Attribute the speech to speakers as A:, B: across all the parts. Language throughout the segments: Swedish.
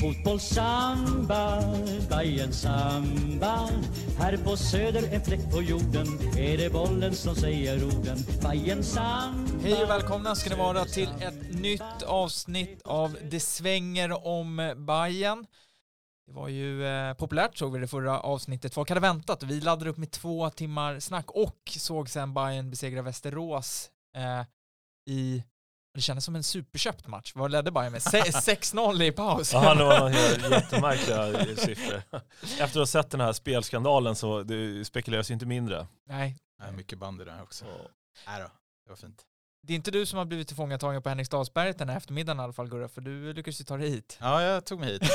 A: Fotbollssamba, Bajen samba. Här på söder, en fläck på jorden. Är det bollen som säger orden? Bajen samba.
B: Hej och välkomna ska ni vara till ett nytt avsnitt av Det svänger om Bayern. Det var ju eh, populärt såg vi det förra avsnittet. Folk hade väntat och vi laddade upp med två timmar snack och såg sen Bayern besegra Västerås eh, i det kändes som en superköpt match. Vad ledde Bayern med? Se- 6-0 i paus.
C: Ja, det var jättemärkliga siffror. Efter att ha sett den här spelskandalen så det spekuleras ju inte mindre.
B: Nej,
D: Nej, mycket band i det här också. Nej då, det var fint.
B: Det är inte du som har blivit tillfångatagen på Henriksdalsberget den här eftermiddagen i alla fall Gurra, för du lyckades ju ta dig hit.
D: Ja, jag tog mig hit.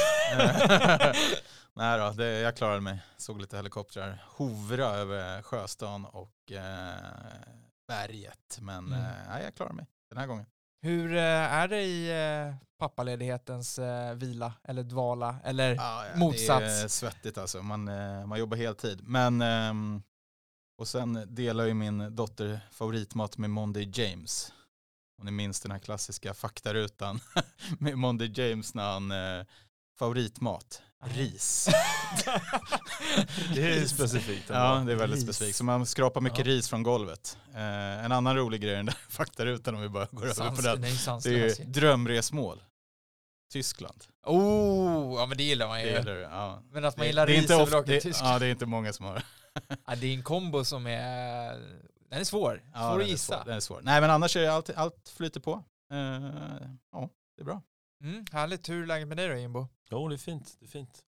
D: Nej då, det, jag klarade mig. Såg lite helikoptrar hovra över Sjöstan och eh, berget. Men
B: Mm.
D: eh, jag klarade mig den här gången.
B: Hur eh, är det i eh, pappaledighetens eh, vila eller dvala eller
D: Ja, ja,
B: Motsats.
D: Det är svettigt alltså. Man, man jobbar heltid. Men, ehm, och sen delar ju min dotter favoritmat med Monday James. Om ni minns den här klassiska faktarutan med Monday James när han eh, favoritmat, ris.
C: Det är specifikt. ändå.
D: Ja, det är väldigt
B: Ris.
D: specifikt. Så man skrapar mycket
B: Ja.
D: ris från golvet. Eh, en annan rolig grej i den där faktarutan om vi bara går över på
B: Sans,
D: den.
B: nej,
D: Det är ju drömresmål. Tyskland.
B: Oh, ja men det gillar man ju.
D: Det gillar. Ja.
B: Men att man
D: Det,
B: gillar
D: det, är
B: ris
D: inte ofta, det, ja, det är inte många som har.
B: Ja, det är en kombo som är, den är svår.
D: Ja,
B: svår
D: den
B: att
D: är
B: gissa.
D: svår, Den är svår. Nej men annars är allt, allt flyter på. Eh, ja, det är bra.
B: Mm, härligt. Hur är läget med dig då Jimbo?
C: Jo, det är fint. Det är fint.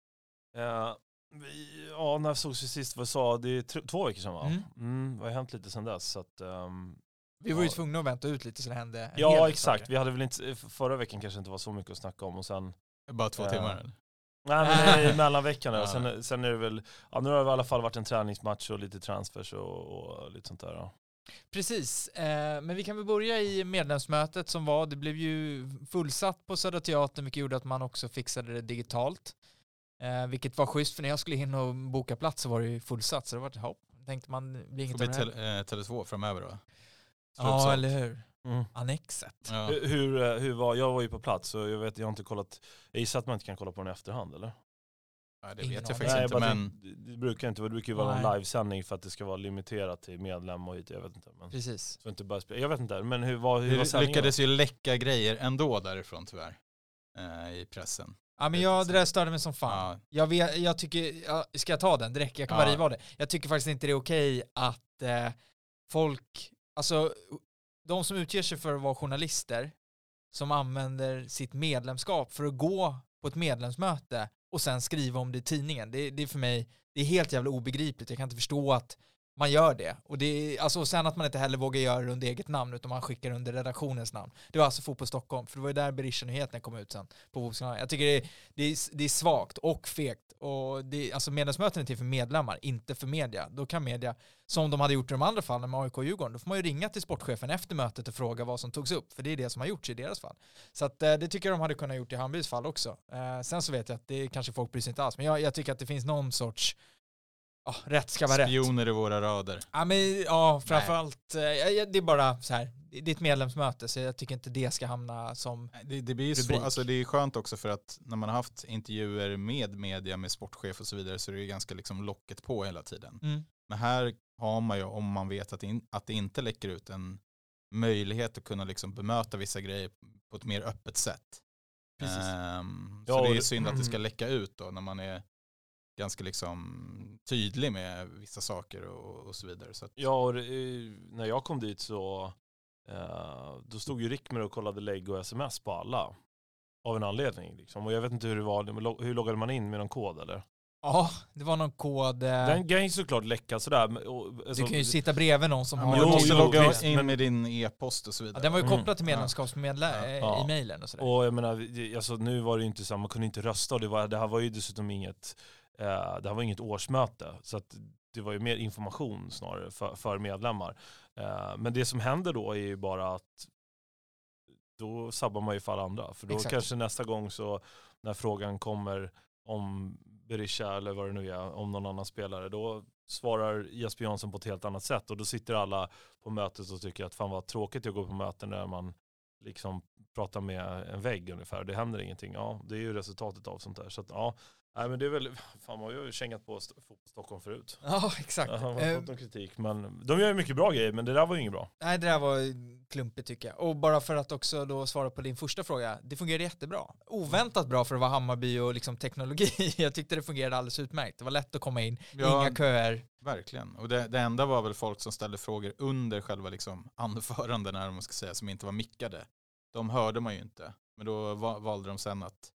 C: Eh, vi, ja, när sågs vi sist? Vad sa Det är två veckor sedan va?
B: Mm.
C: Mm. det har hänt lite sedan dess. Så att, ehm,
B: Vi var ju tvungna att vänta ut lite så det hände en hel
C: ja,
B: del
C: exakt.
B: saker.
C: Vi hade väl inte, förra veckan kanske inte var så mycket att snacka om och sen
D: Bara två
C: Ja.
D: timmar. eller?
C: Nej men det är mellanveckan
D: Ja.
C: sen, sen är det väl, ja nu har det i alla fall varit en träningsmatch och lite transfers och, och lite sånt där. Ja.
B: Precis, eh, men vi kan väl börja i medlemsmötet som var. Det blev ju fullsatt på Södra Teatern, vilket gjorde att man också fixade det digitalt. Eh, vilket var schysst, för när jag skulle in och boka plats så var det ju fullsatt, så det var ett hopp. Tänkte man, det blir inget
D: Får
B: av
D: bli
B: det här.
D: tel, eh, Tele2 framöver då.
B: Ja, eller hur?
C: Mm.
B: Annexet.
D: Ja.
C: Hur, hur, eh, hur var, jag var ju på plats så jag vet, jag har inte kollat, jag gissar att man inte kan kolla på den i efterhand eller?
D: Ja, det
B: Ingen
D: vet jag faktiskt
C: Nej,
D: inte
C: bara
D: men
C: det brukar inte vara, det brukar ju vara
B: Nej.
C: en livesändning för att det ska vara limiterat till medlem och hit, jag vet inte. Men,
B: Precis.
C: så inte bara spela, jag vet inte, men hur var, hur var
D: det
C: sändningen?
D: lyckades ju läcka grejer ändå därifrån tyvärr. Eh, I pressen.
B: Ja men jag, det där störde mig som fan.
D: Ja,
B: Jag, vet, jag tycker, ja, ska jag ta den direkt? Jag kan bara
D: Ja.
B: riva av det. Jag tycker faktiskt inte det är okej att eh, folk, alltså de som utger sig för att vara journalister, som använder sitt medlemskap för att gå på ett medlemsmöte och sen skriva om det i tidningen. Det, det är för mig, det är helt jävla obegripligt. Jag kan inte förstå att man gör det. Och det alltså, och sen att man inte heller vågar göra det under eget namn utan man skickar under redaktionens namn. Det var alltså Fotboll Stockholm, för det var ju där Berisha-nyheten kom ut sen på Fotbollskanalen. Jag tycker det är, det är, det är svagt och fegt. Och det, alltså medlemsmöten är till för medlemmar, inte för media. Då kan media, som de hade gjort i de andra fallen med AIK och Djurgården, då får man ju ringa till sportchefen efter mötet och fråga vad som togs upp, för det är det som har gjorts i deras fall. Så att, eh, det tycker jag de hade kunnat gjort i Hammarbys fall också. Eh, sen så vet jag att det kanske folk bryr sig inte alls, men jag, jag tycker att det finns någon sorts Ja, rätt ska vara rätt.
D: Spioner i våra rader.
B: Ja, men, ja framförallt, eh, det är bara så här, det är ett medlemsmöte så jag tycker inte det ska hamna som,
D: Det, det blir
B: Rubrik.
D: svårt, alltså det är skönt också för att när man har haft intervjuer med media, med sportchef och så vidare så är det ju ganska liksom locket på hela tiden.
B: mm,
D: Men här har man ju, om man vet att det, in, att det inte läcker ut, en möjlighet att kunna liksom bemöta vissa grejer på ett mer öppet sätt.
B: precis.
D: Ehm,
C: Ja,
D: så det är
C: det-
D: synd att det ska läcka ut då när man är ganska liksom tydlig med vissa saker och, och så vidare. Så att,
C: Ja, och eh, när jag kom dit så eh, då stod ju Rickmer och kollade lägg och sms på alla. Av en anledning. Liksom. Och jag vet inte hur det var, hur loggade man in med någon kod eller?
B: Ja, det var någon kod. eh,
C: Den kan ju såklart läcka sådär. Och, alltså,
B: du kan ju sitta bredvid någon som
D: ja,
B: har...
D: du måste logga in med din e-post och så
B: ja,
D: vidare.
B: den var ju
C: Mm.
B: kopplad till medlemskapsmedla eh,
C: Ja.
B: i mejlen och sådär.
C: Och jag menar, alltså, nu var det ju inte så, man kunde inte rösta och det, var, det här var ju dessutom inget, eh, det här var inget årsmöte. Så att det var ju mer information snarare för, för medlemmar. Eh, men det som händer då är ju bara att då sabbar man ju för alla andra. För då
B: Exakt.
C: kanske nästa gång så när frågan kommer om Berisha eller vad det nu är, om någon annan spelare, då svarar Jesper Jansson på ett helt annat sätt och då sitter alla på mötet och tycker att fan vad tråkigt jag går på möten där man liksom pratar med en vägg ungefär. Det händer ingenting. Ja, det är ju resultatet av sånt där. Så att, ja, Nej men det är väl, fan man har ju kängat på St- Stockholm förut.
B: Ja, exakt.
C: Ja, man har
B: Eh,
C: fått någon kritik men de gör ju mycket bra grejer men det där var ju inget bra.
B: Nej, det där var klumpigt tycker jag. Och bara för att också då svara på din första fråga, det fungerade jättebra. Oväntat bra för att vara Hammarby och liksom teknologi. Jag tyckte det fungerade alldeles utmärkt. Det var lätt att komma in,
D: Ja,
B: inga köer.
D: Verkligen. Och det, det enda var väl folk som ställde frågor under själva liksom anförandena, man ska säga, som inte var mickade. De hörde man ju inte. Men då va- valde de sen att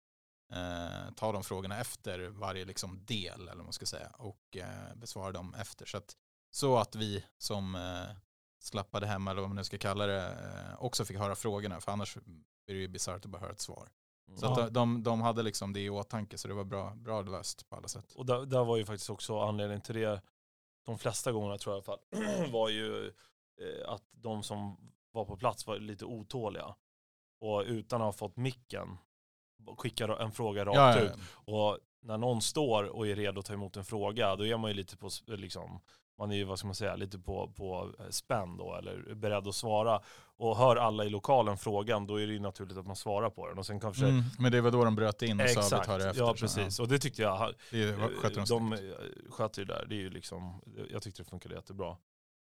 D: eh, ta de frågorna efter varje liksom del, eller vad man ska säga, och eh, besvara dem efter. Så att, så att vi som eh, slappade hemma, eller vad man nu ska kalla det, också fick höra frågorna. För annars är det ju bisarrt att bara höra ett svar. Så
C: Ja.
D: att de, de, de hade liksom det i åtanke, så det var bra, bra löst på alla sätt.
C: Och där, där var ju faktiskt också anledningen till det, de flesta gångerna tror jag i alla fall, var ju att de som var på plats var lite otåliga. Och utan att ha fått micken skickar en fråga rakt
D: Ja, ja,
C: ut. Och när någon står och är redo att ta emot en fråga, då är man ju lite på, liksom, man är ju, vad ska man säga, lite på, på eh, spänn då, eller beredd att svara. Och hör alla i lokalen frågan, då är det ju naturligt att man svarar på den. Och sen kanske,
D: Mm, men det var då de bröt in och sa vi
C: exakt,
D: tar det efter.
C: ja precis. Och det tyckte jag,
D: Det skötte de
C: de sköter ju där, det är ju liksom, jag tyckte det funkade jättebra.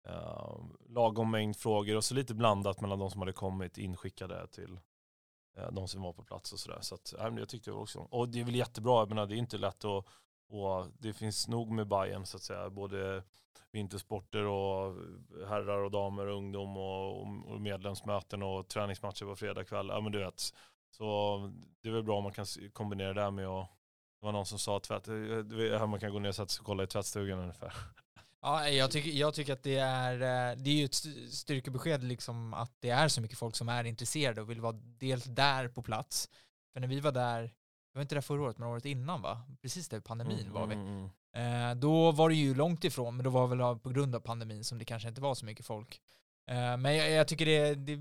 C: Uh, lagom mängd frågor och så lite blandat mellan de som hade kommit inskickade till Eh, de som var på plats och sådär. Så att, äh, men jag tyckte det också. Och det är väl jättebra, jag menar det är inte lätt att, och det finns nog med Bayern så att säga, både vintersporter och herrar och damer och ungdom och, och medlemsmöten och träningsmatcher på fredag kväll. Ja men du vet, så det är väl bra om man kan kombinera det där med att det var någon som sa tvätt, eh, du här man kan gå ner och sätta sig och kolla i tvättstugan ungefär.
B: Ja, jag tycker, jag tycker att det är, eh, det är ju ett st- styrkebesked liksom att det är så mycket folk som är intresserade och vill vara dels där på plats. För när vi var där, vi var inte där förra året, men året innan va? Precis där pandemin var vi.
C: Mm, mm,
B: Eh, då var det ju långt ifrån, men då var väl av- på grund av pandemin som det kanske inte var så mycket folk. Eh, men jag, jag tycker det, det,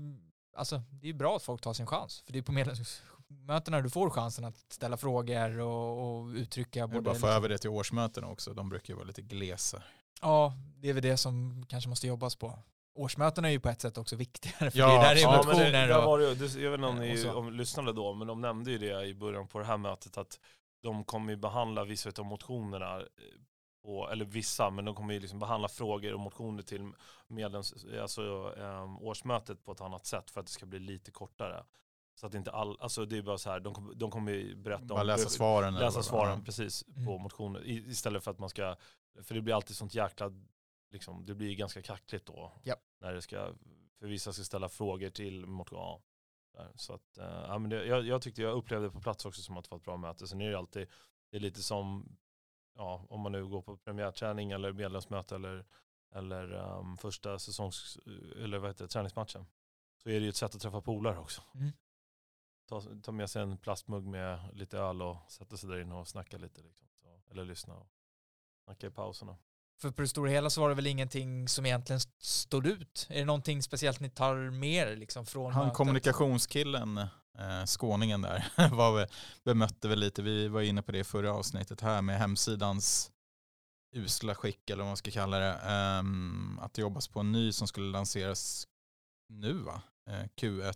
B: alltså, det är bra att folk tar sin chans, för det är på medlemsmötena du får chansen att ställa frågor och, och uttrycka
D: Jag
B: både...
D: vill bara få
B: liksom-
D: över det till årsmötena också. De brukar ju vara lite glesa.
B: Ja, det är väl det som kanske måste jobbas på. Årsmötena är ju på ett sätt också viktigare, för
D: Ja,
B: det är där det är
C: Ja, det,
B: motioner
C: där
B: och...
C: var det, jag vet inte om ni om, lyssnade då, men de nämnde ju det i början på det här mötet att de kommer ju behandla vissa av motionerna, eh, på, eller vissa, men de kommer ju liksom behandla frågor och motioner till medlems, alltså, eh, årsmötet på ett annat sätt för att det ska bli lite kortare. Så att inte all, alltså det är bara så här, de, kommer- de kommer ju berätta
D: Bara
C: om
D: läsa svaren.
C: läsa svaren
D: var.
C: precis
B: Mm.
C: på motioner i- istället för att man ska, för det blir alltid sånt jäkla, liksom, det blir ganska kackligt då.
B: Japp.
C: När det ska, för vissa ska ställa frågor till där. så att, eh, ja, men det, jag, jag tyckte jag upplevde på plats också som att det var ett bra möte. Sen är det alltid, det är lite som, ja, om man nu går på premiärträning eller medlemsmöte eller, eller um, första säsongs, eller vad heter det, träningsmatchen. Så är det ju ett sätt att träffa polare också.
B: Mm.
C: Ta, ta med sig en plastmugg med lite öl och sätta sig där inne och snacka lite. Liksom. Så, eller lyssna och snacka i pauserna.
B: För på det stora hela så var det väl ingenting som egentligen st- stod ut? Är det någonting speciellt ni tar med er liksom från
D: Han
B: mötet?
D: kommunikationskillen, eh, skåningen där, var bemötte väl lite, vi var inne på det i förra avsnittet här med hemsidans usla skick eller vad man ska kalla det. ehm, att det jobbas på en ny som skulle lanseras nu va? Eh, Q1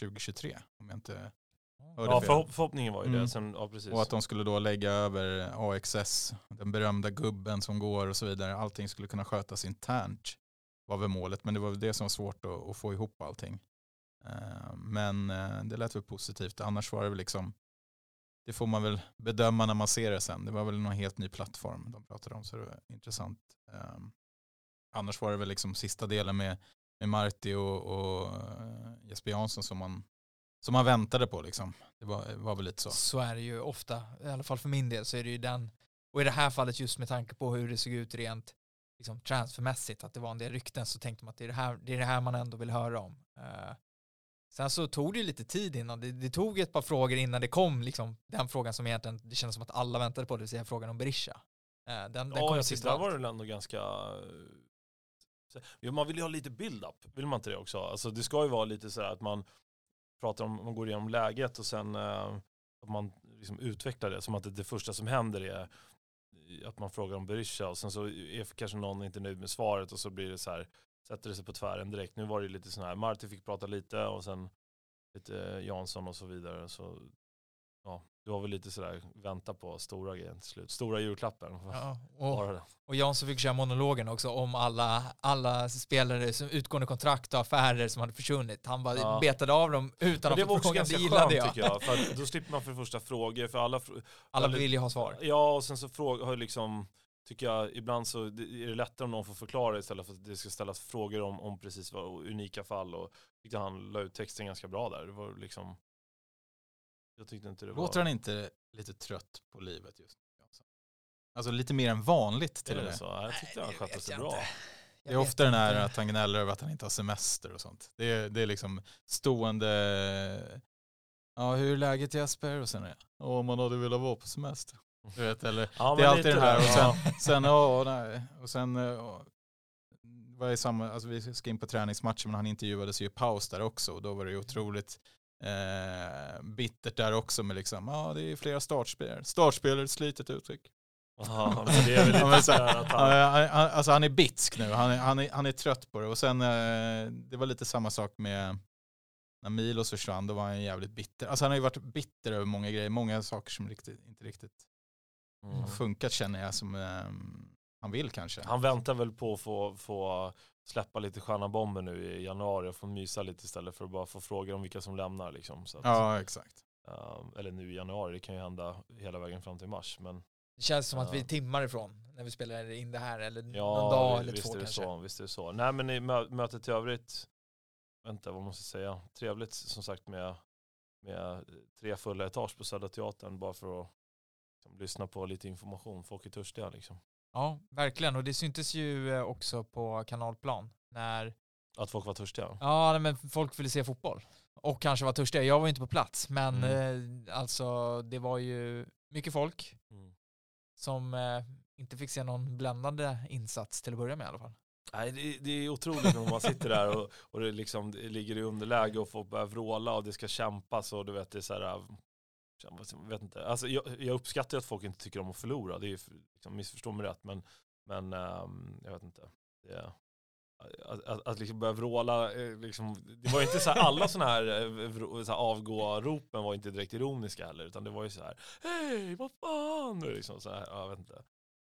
D: 2023 om jag inte
C: Ja, förhopp, förhoppningen var ju
D: Mm.
C: det. Sen, ja, precis.
D: Och att de skulle då lägga över AXS, den berömda gubben som går och så vidare. Allting skulle kunna skötas internt var väl målet. Men det var väl det som var svårt att, att få ihop allting. Eh, Men eh, det lät väl positivt. Annars var det väl liksom, det får man väl bedöma när man ser det sen. Det var väl någon helt ny plattform de pratade om så det var intressant. Eh, Annars var det väl liksom sista delen med, med Marti och, och Jesper Jansson som man, som man väntade på liksom. Det var, var väl lite så.
B: Så är det ju ofta, i alla fall för min del så är det ju den, och i det här fallet just med tanke på hur det såg ut rent liksom, transfermässigt, att det var en del rykten så tänkte man att det är det här, det är det här man ändå vill höra om. Eh, sen så tog det ju lite tid innan, det, det tog ett par frågor innan det kom liksom, den frågan som egentligen, det kändes som att alla väntade på, det vill säga frågan om Berisha. Eh, den, den
C: ja,
B: kom
C: jag
B: sist
C: tyckte där var det ändå ganska... Ja, man vill ju ha lite build-up, vill man inte det också? Alltså, det ska ju vara lite så här att man pratar om, man går igenom läget och sen eh, att man liksom utvecklar det som att det, det första som händer är att man frågar om Berisha och sen så är kanske någon inte nöjd med svaret och så blir det så här, sätter det sig på tvären direkt. Nu var det lite sån här, Marti fick prata lite och sen lite eh, Jansson och så vidare. Så ja, det var väl lite sådär, vänta på stora grejen till slut. Stora julklappen.
B: Ja, och,
C: det.
B: och Jansson fick köra monologen också om alla, alla spelare som utgående kontrakt och affärer som hade försvunnit. Han bara
C: Ja.
B: betade av dem utan
C: Men det
B: att
C: var
B: få
C: också
B: frågan,
C: ganska
B: det
C: skönt
B: jag.
C: tycker jag. För att då slipper man för det första frågor, för alla,
B: Alla vill ju ha svar.
C: Ja, och sen så fråga, har ju liksom, tycker jag, ibland så det- är det lättare om någon får förklara istället för att det ska ställas frågor om, om precis vad unika fall. Och tyckte han la ut texten ganska bra där. Det var liksom, jag tyckte inte det var...
D: Låter han inte lite trött på livet just nu? Alltså lite mer än vanligt till och
C: det
D: med.
C: så? Jag tyckte
B: Nej,
C: han
B: det
C: skötte sig bra.
B: inte.
D: Det är ofta den här att han gnäller över att han inte har semester och sånt. Det är, det är liksom stående, ja hur är läget Jesper? Och sen är det, "Ja, om man hade velat vara på semester. Du vet, eller,
C: Ja,
D: det är alltid den här och sen,
C: ja.
D: sen ja, nej. Och sen, eh, var i samma, alltså vi ska in på träningsmatchen men han intervjuades ju i paus där också och då var det ju otroligt eh, bittert där också med liksom, ja det är flera startspelare, startspelare, slitet uttryck.
C: Ja, men det är väl lite
D: så
C: att han,
D: alltså han är bitsk nu, han är, han, är, han är trött på det. Och sen, eh, det var lite samma sak med när Milos försvann, då var han jävligt bitter. Alltså han har ju varit bitter över många grejer, många saker som riktigt, inte riktigt
C: mm.
D: funkat känner jag som eh, han vill kanske.
C: han väntar väl på att få, få släppa lite sköna bomber nu i januari och få mysa lite istället för att bara få frågor om vilka som lämnar. Liksom. Så att,
D: Ja, exakt.
C: eh, eller nu i januari, det kan ju hända hela vägen fram till mars. Men
B: Det känns som att vi är
C: Ja.
B: timmar ifrån när vi spelar in det här eller
C: Ja,
B: någon dag eller
C: visst
B: två
C: är det
B: kanske.
C: Så, visst är det så. Nej men i mö- mötet i övrigt, vänta vad måste jag säga, trevligt som sagt med, med tre fulla etage på Södra Teatern bara för att liksom, lyssna på lite information. Folk är törstiga liksom.
B: Ja, verkligen. Och det syntes ju eh, också på kanalplan när
C: Att folk var törstiga.
B: ja, nej, men folk ville se fotboll. Och kanske var törstiga. Jag var ju inte på plats, men
C: Mm.
B: eh, alltså det var ju mycket folk
C: Mm.
B: som eh, inte fick se någon bländande insats till att börja med i alla fall.
C: Nej, det, det är otroligt när man sitter där och, och det, liksom, det ligger i underläge och folk börjar vråla och det ska kämpas och du vet det är så här, Liksom. jag vet inte. Alltså, jag, jag uppskattar att folk inte tycker om att förlora, det är liksom, missförstå mig rätt, men, men um, jag vet inte. Det, är- att, att, att liksom börja vråla, eh, liksom, det var ju inte så här, alla sådana här, eh, så här avgå-ropen var inte direkt ironiska heller, utan det var ju så här, hej, vad fan, liksom så här, jag vet inte.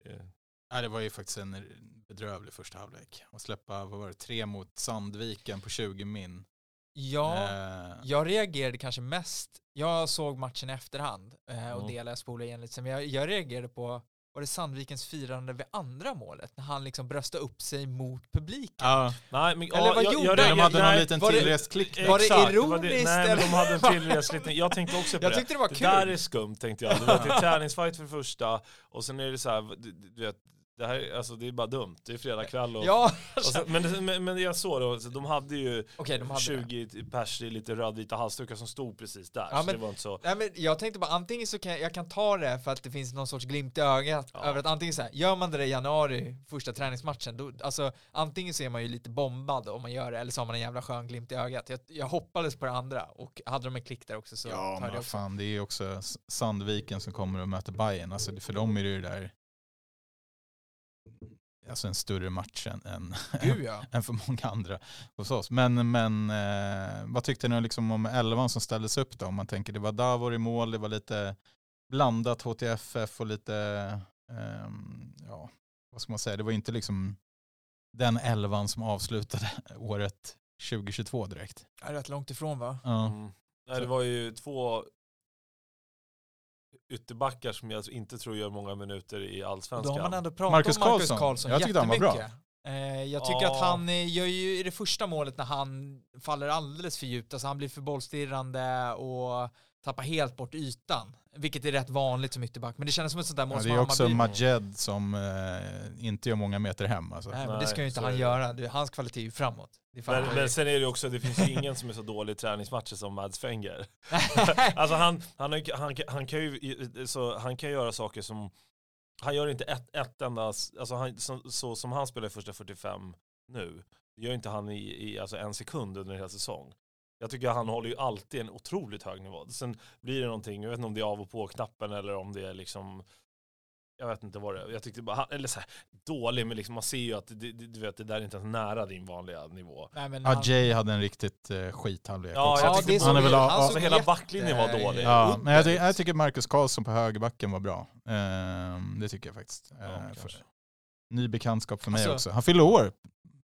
C: Det-
D: det var ju faktiskt en bedrövlig första halvlek. Att släppa, vad var det, tre mot Sandviken på 20 min.
B: Ja,
D: Eh,
B: jag reagerade kanske mest, jag såg matchen i efterhand eh, och
C: Mm.
B: delade, jag spolade igen lite men jag, jag reagerade på, var det Sandvikens firande vid andra målet? När han liksom bröstade upp sig mot publiken.
D: ja,
C: Nej, men,
B: Eller vad
C: jag,
B: gjorde
C: jag,
B: de?
D: hade
C: nej,
D: någon liten klick.
B: Var det ironiskt,
C: nej, men de hade en tillresligt. Jag tänkte också på
B: Jag
C: det.
B: tyckte det var
C: Det
B: kul.
C: där är skumt tänkte jag. Du vet, det är träningsfight för det första och sen är det så här, du, du vet, det här är- alltså, det är bara dumt. Det är fredag kväll och,
B: Ja,
C: och så, men, det- men, men jag såg då, så de hade ju
B: okej de hade det.
C: 20 pers i lite rödvita halsdukar som stod precis där.
B: Ja,
C: så
B: men-
C: det var inte så.
B: Nej, men jag tänkte bara antingen så kan jag, jag kan ta det för att det finns någon sorts glimt i ögat
C: Ja.
B: över att antingen så här, gör man det i januari, första träningsmatchen, då, alltså antingen så är man ju lite bombad om man gör det eller så har man en jävla skön glimt i ögat. Jag, jag hoppades på det andra och hade de en klick där också så
D: Ja,
B: tar
D: men
B: det också.
D: fan, det är ju också Sandviken som kommer och möter Bayern. Alltså, för dem är det ju det där alltså en större match än, än,
B: Gud ja.
D: än för många andra hos oss. Men, men eh, vad tyckte ni liksom om elvan som ställdes upp då? Om man tänker det var Davor i mål, det var lite blandat HTFF och lite, ehm, ja, vad ska man säga, det var inte liksom den elvan som avslutade året 2022 direkt.
B: Jag är rätt långt ifrån va?
D: Ja.
C: Mm. Nej, det var ju två ytterbackar som jag inte tror gör många minuter i
B: Då har
C: allsvenskan.
B: man ändå pratat
D: Marcus
B: om Marcus
D: Karlsson.
B: Karlsson,
D: Jag tyckte han var bra.
B: Eh, jag tycker
C: Ja.
B: att han eh, gör ju i det första målet när han faller alldeles för djupt, alltså han blir för bollstirrande och tappar helt bort ytan. Vilket är rätt vanligt som ytterback, men det kändes som ett sånt där mål
D: Ja,
B: som
D: det är också
B: Hammarby-
D: Majed som eh, inte gör många meter hem. Alltså.
B: Nej, men det ska ju inte han
C: det.
B: göra. Det, hans kvalitet är ju framåt. Det är fan
C: Men, men sen är det också, det finns ju ingen som är så dålig i träningsmatcher som Mads Fenger. Alltså han, han, han, kan- han, kan ju, så han kan göra saker som, han gör inte ett, ett enda, alltså han, så, så som han spelar i första 45 nu, gör inte han i, i alltså en sekund under en hel säsong. Jag tycker han håller ju alltid en otroligt hög nivå. Sen blir det någonting, jag vet inte om det är av och på knappen eller om det är liksom jag vet inte vad det är. Jag tyckte bara, eller så här, dålig, men liksom, man ser ju att det, det, du vet, det där är inte ens nära din vanliga nivå.
B: Nej, men
D: Ja,
B: han-
D: Jay hade en riktigt uh, skithalvlek
C: Ja,
D: också.
B: Ja, det
D: han är väl
B: han
C: alltså
B: såg
C: hela backlinjen var dålig.
D: Ja, men jag, jag tycker Marcus Karlsson på högerbacken var bra. Ehm, det tycker jag faktiskt.
C: Ja,
D: Eh,
C: kanske.
D: för, ny bekantskap för mig
B: Alltså-
D: också. Han fyller år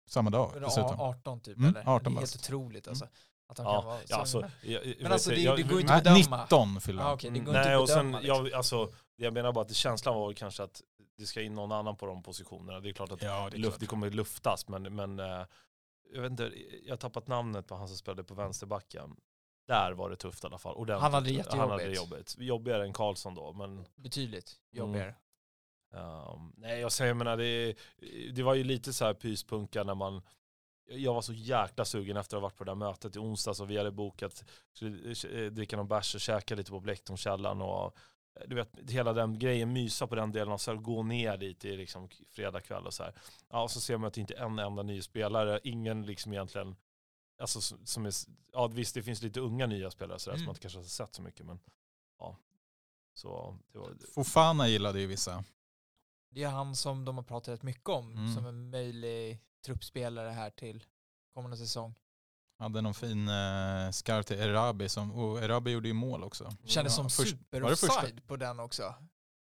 D: samma dag
B: Var det
D: dessutom.
B: 18 typ
D: Mm,
B: eller?
D: 18
B: det är helt otroligt alltså. Att han
C: Ja,
B: kan vara
C: ja,
B: så-
C: alltså,
B: men-
C: jag, jag,
B: Men
C: vet
B: alltså, det-
C: jag-
B: det går ju inte att bedöma.
D: 19 fyller
B: Ja,
D: han.
B: okej, det
C: Mm,
B: inte
C: Nej, och sen,
B: liksom.
C: jag, alltså, jag menar bara att känslan var kanske att det ska in någon annan på de positionerna. Det är klart att
D: Ja, det
C: luft,
D: klart.
C: det kommer luftas, men, men eh, jag vet inte, jag har tappat namnet på han som spelade på vänsterbacken. Där var det tufft i alla fall. Ordentligt.
B: Han hade det
C: Han hade det
B: jättejobbigt.
C: jobbigt. Jobbigare än Karlsson då, men
B: Betydligt
C: Mm.
B: jobbigare.
C: Um, nej, jag säger, jag menar, det, det var ju lite så här pyspunka när man jag var så jäkla sugen efter att ha varit på det där mötet i onsdags och vi hade bokat, skulle eh, dricka någon bärs och käka lite på Blecktornskällan och eh, du vet, hela den grejen, mysa på den delen och så gå ner dit i liksom fredag kväll och så här. Ja, och så ser man att det inte är en enda ny spelare, ingen liksom egentligen, alltså som är, ja visst det finns lite unga nya spelare så där, som
B: Mm.
C: man inte kanske har sett så mycket men ja. Så det var,
D: Fofana gillade ju vissa.
B: Det är han som de har pratat rätt mycket om
D: Mm.
B: som en möjlig truppspelare här till kommande säsong.
D: Hade någon fin uh, skarv till Erabi som, och Erabi gjorde ju mål också.
B: Kändes som
D: först-
B: super
D: första?
B: offside på den också.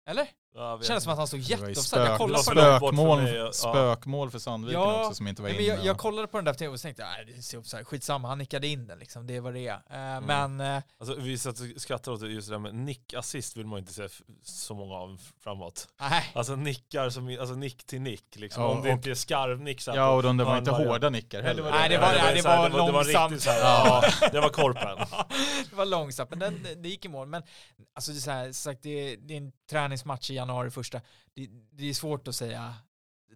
B: Eller?
C: Jag vet
B: Kändes som att han stod
D: Det var
B: jätteoffside. Jag kollade på
D: spökmål,
C: ja.
D: spökmål för Sandviken
B: Ja,
D: också som inte var
B: men
D: inne.
B: jag, jag kollade på den där tv och tänkte nej det ser offside. Skitsamma, han nickade in den liksom. Det var det. Eh,
C: Mm.
B: Men eh,
C: Alltså, vi satt och skrattade åt det, just det där med nick-assist vill man inte se så många av framåt.
B: nej.
C: Alltså nickar som, alltså nick till nick liksom.
D: Ja,
C: Om det
D: och-
C: inte är skarvnick så
D: ja, och de där var inte hårda nickar heller.
B: Nej, det var-
C: så
B: nej, det var
C: det var
B: långsamt.
C: riktigt här, ja, det var korpen.
B: det var långsamt, men den, det gick i mål. Men alltså det är, så här, sagt, det, är, det är en träningsmatch i januari första. Det, det är svårt att säga.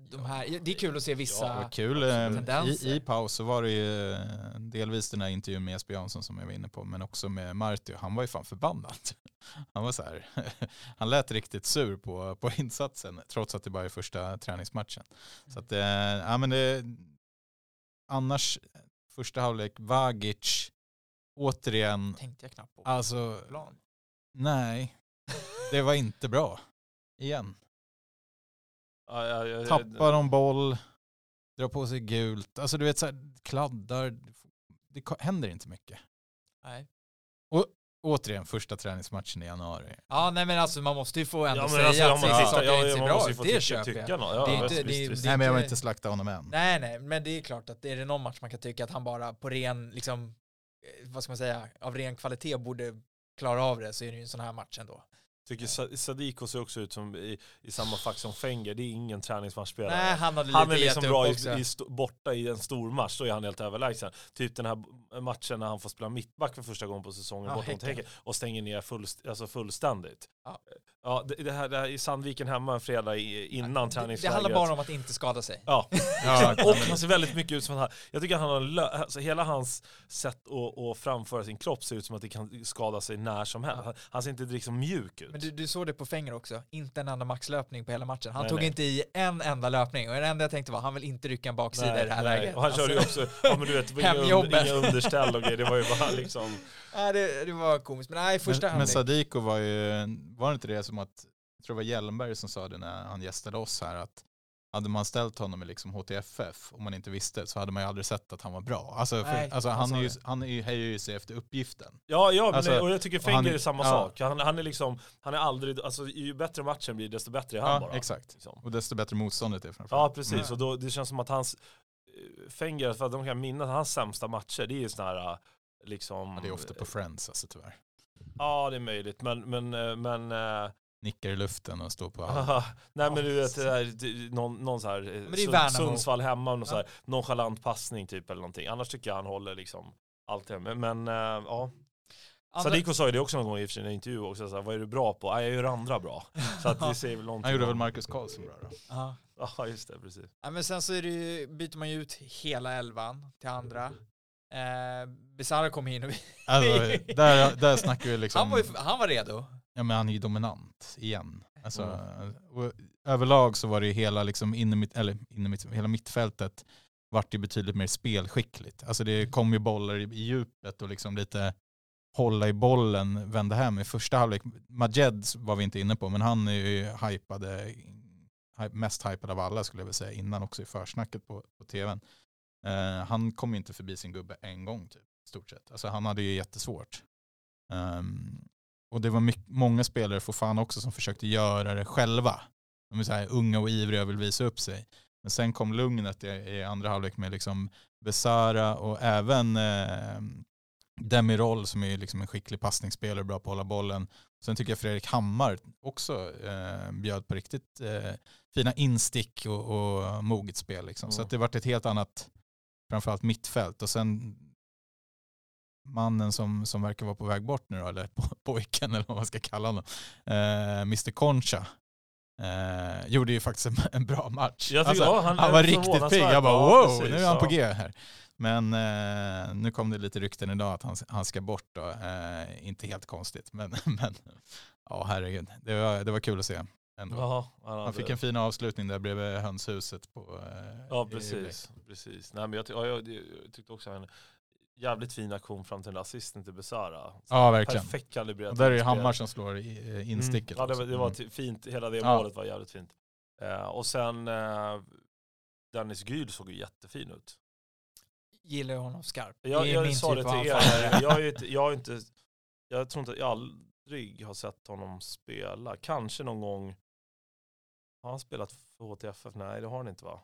B: De här, det är kul att se vissa.
D: Ja, kul. eh,
B: tendenser.
D: I, I paus så var det ju eh, delvis den här intervjun med Jesper Jansson som jag var inne på, men också med Martio. Han var ju fan förbannad. Han var så här, han lät riktigt sur på, på insatsen, trots att det bara är första träningsmatchen. Så att, eh, ja men det, annars, första halvlek, Vagic, återigen,
B: tänkte jag knappt på.
D: alltså,
B: Plan.
D: nej, det var inte bra. Igen.
C: Ja, ja, ja,
D: Tappar de boll, drar på sig gult, alltså du vet så här, kladdar, det händer inte mycket.
B: Nej.
D: Återigen, första träningsmatchen i januari.
B: Ja, nej men alltså man måste ju få ändå
C: Ja, men
B: säga
C: alltså,
B: att
C: tittar-
B: saker
C: ja,
B: inte
C: ja,
B: ser bra ut. Det köper
C: tycka
B: jag.
C: något. Ja,
B: Det är inte-
C: visst,
B: det
C: visst.
B: det-
D: Nej men jag vill
B: inte-
D: inte slakta honom än.
B: Nej, nej, men det är klart att är det någon match man kan tycka att han bara på ren, liksom, eh, vad ska man säga, av ren kvalitet borde klara av det så är det ju en sån här match ändå.
C: Tycker Sa- Sadiko ser också ut som i, i samma fack som Fenger, det är ingen träningsmatchspelare.
B: Nej, han hade
C: Han är liksom bra i, i, borta i en stor match, då är han helt överlägsen. Typ den här matchen när han får spela mittback för första gången på säsongen
B: Ja,
C: borta mot
B: Häcken.
C: Och stänger ner fullst- alltså fullständigt.
B: Ja.
C: Ja, det, det, här, det här i Sandviken hemma en fredag innan
B: det, det
C: träningslägret.
B: handlar bara om att inte skada sig.
C: Ja,
D: Ja,
C: och han ser väldigt mycket ut som han Jag tycker att han har alltså hela hans sätt att, att framföra sin kropp ser ut som att det kan skada sig när som helst.
B: Ja.
C: Han, han ser inte liksom mjuk ut.
B: Men du, du såg det på Fenger också, inte en enda maxlöpning på hela matchen. Han
C: Nej,
B: tog
C: nej.
B: inte i en enda löpning och det enda jag tänkte var han vill inte rycka en baksida i det här läget.
C: Och han körde ju
B: Alltså,
C: också, ja men du vet, det var inga,
B: Hemjobben.
C: under, inga underställ och grejer. Det var ju bara liksom,
B: nej, det, det var komiskt, men nej, första
D: men, men. Sadiko var ju, var det inte det som att, jag tror det var Hjelmberg som sa det när han gästade oss här, att hade man ställt honom i liksom HTFF, om man inte visste, så hade man ju aldrig sett att han var bra. Alltså, för,
B: Nej,
D: alltså
B: han
D: är ju, han är ju, höjer ju sig efter uppgiften.
C: ja, ja men,
D: Alltså,
C: och jag tycker Fenger är samma
D: ja.
C: sak. Han, han är liksom, han är aldrig, alltså ju bättre matchen blir desto bättre är han
D: Ja,
C: bara.
D: exakt.
C: Liksom.
D: Och desto bättre motståndet är
C: Ja
D: framförallt.
C: precis,
B: Mm.
C: och då, det känns som att hans, eh, Fenger, för att de kan minnas hans sämsta matcher, det är ju sådana här liksom...
D: Ja, det är ofta på Friends alltså tyvärr.
C: Ja det är möjligt, men, men, eh, men eh,
D: Nickar i luften och står på
C: Haha. Nej men du vet, det där, någon, någon så här, eh. Sundsvall hemma, någon
B: Ja.
C: så här nonchalant passning typ eller någonting. Annars tycker jag han håller liksom allt det. Men, eh, ja,
B: Andra-
C: Sadiko sa ju det också någon gång i en intervju också, så här, vad är du bra på? "Ja, jag gör andra bra. Så att det säger väl någonting
D: Han gjorde väl Marcus Karlsson bra då?
B: Ja.
C: Ja just det, precis.
B: Ja, men sen så är det ju, byter man ju ut hela elvan till andra. Eh, Besara kom in och
D: Alltså, där, där snackar vi liksom,
B: han, var ju, han var redo.
D: Ja men han är ju dominant igen. Alltså, och överlag så var det ju hela, liksom inne mitt, eller inne mitt, hela mittfältet vart ju betydligt mer spelskickligt. Alltså det kom ju bollar i, i djupet och liksom lite, hålla i bollen vände hem i första halvlek. Majed var vi inte inne på, men han är ju hypade, mest hypad av alla skulle jag vilja säga, innan också i försnacket på, på tvn. Uh, han kom ju inte förbi sin gubbe en gång typ, stort sett. Alltså han hade ju jättesvårt. Um, och det var mycket, många spelare, för fan också, som försökte göra det själva. De är så här unga och ivriga och vill visa upp sig. Men sen kom lugnet i, i andra halvlek med liksom Besara och även eh, Demirol som är liksom en skicklig passningsspelare, bra på att hålla bollen. Sen tycker jag Fredrik Hammar också eh, bjöd på riktigt eh, fina instick och, och moget spel. Liksom. Mm. Så det varit ett helt annat, framförallt mittfält. Och sen mannen som, som verkar vara på väg bort nu då, eller pojken eller vad man ska kalla honom, eh, Mr Concha. Eh, gjorde ju faktiskt en, en bra match.
C: Jag alltså, ja,
D: han, han var riktigt pigg. Jag bara wow, precis, nu är han på G här. Men eh, nu kom det lite rykten idag att han, han ska bort. Då. Eh, inte helt konstigt, men, men ja herregud. Det var, det var kul att se. Ändå. Jaha, han, han fick en fin avslutning där bredvid hönshuset. På,
C: eh, ja precis. precis. Nej, men jag, ja, jag, jag tyckte också han jävligt fin aktion fram till en assisten till Besara.
D: Ja verkligen.
C: Perfekt kalibrerat.
D: Och där är det Hammar som slår eh, insticket.
C: Mm. Ja det, det var mm. fint, hela det ja. målet var jävligt fint. Eh, och sen eh, Dennis Gyl såg ju jättefin ut.
B: Gillar honom skarpt.
C: Jag, jag, jag sa det till er, jag, är, jag, är inte, jag tror inte jag aldrig har sett honom spela. Kanske någon gång, har han spelat för HTFF? Nej det har han inte va?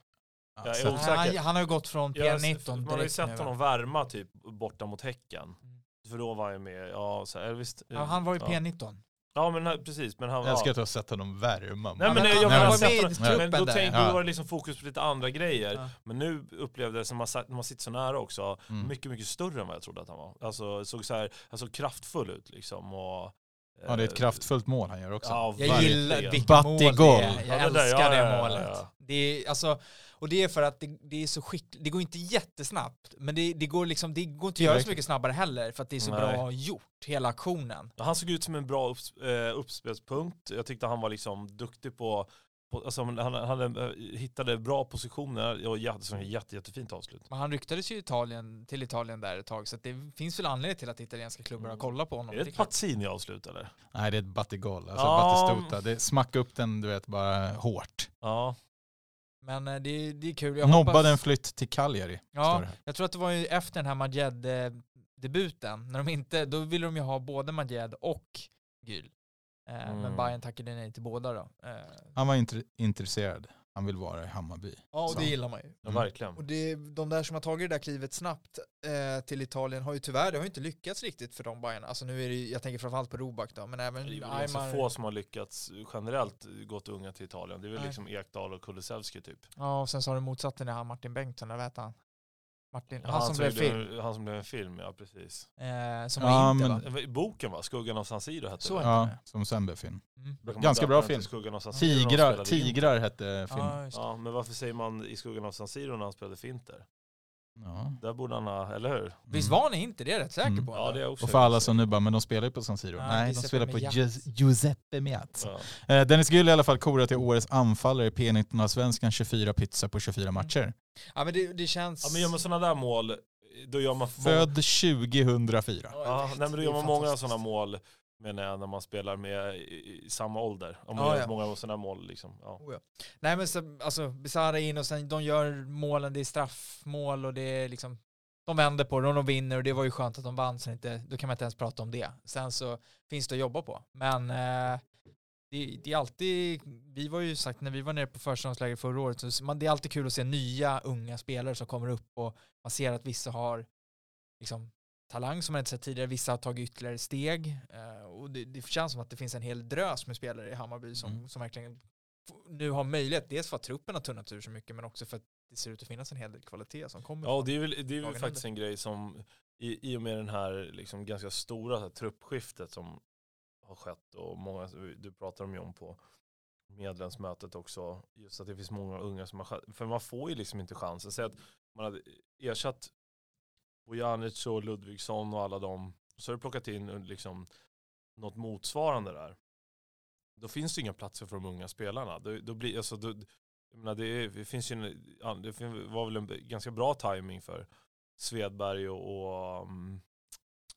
B: Jag är osäker. Han, han har ju gått från P19
C: Man har ju sett honom värma typ borta mot Häcken. Mm. För då var han med, ja, så här, visst,
B: ja han var ju P19.
C: Ja men precis. Men han,
D: jag älskar att du har sett honom värma.
C: Nej men, jag, jag, jag, jag sett honom, men då, tänkte, då var det liksom fokus på lite andra grejer. Ja. Men nu upplevde jag, som man, när man sitter så nära också, mm. mycket, mycket större än vad jag trodde att han var. Alltså såg så här, alltså kraftfull ut liksom. Och,
D: Ja det är ett kraftfullt mål han gör också.
B: Ja, jag gillar vilket mål det är. Jag älskar det, målet. Det är, alltså, och det är för att det, det är så skickligt, det går inte jättesnabbt, men det, det, går liksom, det går inte att göra så mycket snabbare heller för att det är så Nej. bra gjort, hela aktionen.
C: Han såg ut som en bra upps, eh, uppspelspunkt. Jag tyckte han var liksom duktig på Alltså, han, han, eh, hittade bra positioner och jätte, jätte, jättefint avslut.
B: Men han ryktades ju Italien, till Italien där ett tag så det finns väl anledning till att italienska klubbar har mm. kollat på honom.
C: Är det ett Pazzini-avslut eller?
D: Nej det är ett Battigol, alltså ja. Battistuta. Det smacka upp den du vet bara hårt.
C: Ja.
B: Men eh, det, det är kul.
D: Jag Nobbade hoppas... en flytt till Cagliari.
B: Ja, jag tror att det var ju efter den här Majed-debuten. När de inte, då ville de ju ha både Majed och Gül. Eh, mm. Men Bayern tackade nej till båda då. Eh,
D: Han var inte intresserad. Han vill vara i Hammarby.
B: Ja, och det gillar man ju.
C: Ja, verkligen.
B: Och det, de där som har tagit det där klivet snabbt eh, till Italien har ju tyvärr, det har ju inte lyckats riktigt för de Bayern. Alltså nu är det, jag tänker framförallt på Roback då, men även
C: Det är väl ganska få som har lyckats generellt gått unga till Italien. Det är väl Nej. liksom Ekdal och Kulusevski typ.
B: Ja, och sen så har du motsatsen det här Martin Bengtsson, vad heter han? Martin,
C: han, han, som blev film. Han som blev en film, ja precis.
B: Eh, som ja, inte men,
C: va? Boken va? Skuggan av San Siro hette
D: Så det. Ja, som sen blev film. Mm. Ganska bra film. Tigrar, Tigrar hette film. Ja,
C: ja, men varför säger man i Skuggan av San Siro när han spelade Finter? Ja. Där borde han ha, eller hur? Mm.
B: Visst var ni inte det? är rätt säker mm. på.
C: Ja, det är också
D: och för alla som nu bara, men de spelar ju på San Siro. Ja, Nej, de spelar på Giuseppe Meazza. Ja. Eh, Dennis Gyll i alla fall korad till årets anfallare i P19-svenskan, 24 pytsar på 24 matcher.
B: Ja men det, det känns...
C: Ja men gör man sådana där mål, då gör man...
D: Född 2004.
C: Ja, nej, men då gör man många sådana mål menar jag när man spelar med i, i samma ålder. Om man ja, gör ja. många sådana mål liksom. Ja.
B: Oh, ja. Nej men så, alltså Besara in och sen de gör målen, det är straffmål och det är liksom de vänder på det och de vinner och det var ju skönt att de vann så inte, då kan man inte ens prata om det. Sen så finns det att jobba på. Men eh, det, det, är alltid, vi var ju sagt när vi var nere på försäsongsläger förra året, så man, det är alltid kul att se nya unga spelare som kommer upp och man ser att vissa har liksom talang som man inte sett tidigare. Vissa har tagit ytterligare steg. Uh, och det, det, känns som att det finns en hel drös med spelare i Hammarby som, mm. som verkligen nu har möjlighet. Dels för att truppen har tunnat ur så mycket men också för att det ser ut att finnas en hel del kvalitet som kommer.
C: Ja, det är väl, det är väl faktiskt en grej som i, i och med den här liksom ganska stora här, truppskiftet som har skett och många, du pratar om John på medlemsmötet också, just att det finns många unga som har för man får ju liksom inte chansen. Säg att man hade ersatt Bojanic och Ludvigsson och alla dem. Så har du plockat in liksom något motsvarande där. Då finns det inga platser för de unga spelarna. Då, då blir, alltså, då, menar, det, det, finns ju en, det var väl en ganska bra timing för Svedberg och, och um,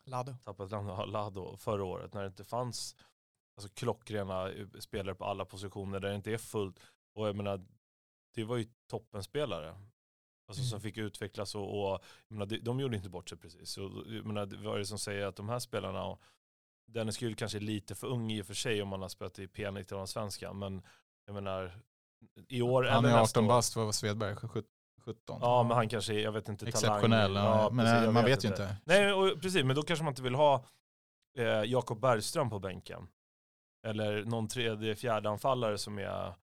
B: Lado.
C: tappat Lado, förra året när det inte fanns alltså, klockrena eh, spelare på alla positioner där det inte är fullt. Och jag menar, det var ju toppenspelare. Alltså som
B: Mm.
C: fick utvecklas och, och menar, de, de gjorde inte bort sig precis. Jag menar, vad är det som säger att de här spelarna, och Dennis Gül kanske är lite för ung i och för sig om man har spelat i P19 och svenska, men jag menar i år
D: Han är
C: nästa
D: 18
C: år.
D: bast, vad var Svedberg? Sjut- 17?
C: Ja, men han kanske är, jag vet inte,
D: Exceptionell,
C: talang.
D: ja, men
C: precis,
D: eh, man vet ju inte.
C: Nej, och, precis, men då kanske man inte vill ha eh, Jakob Bergström på bänken. Eller någon tredje, fjärde anfallare som är,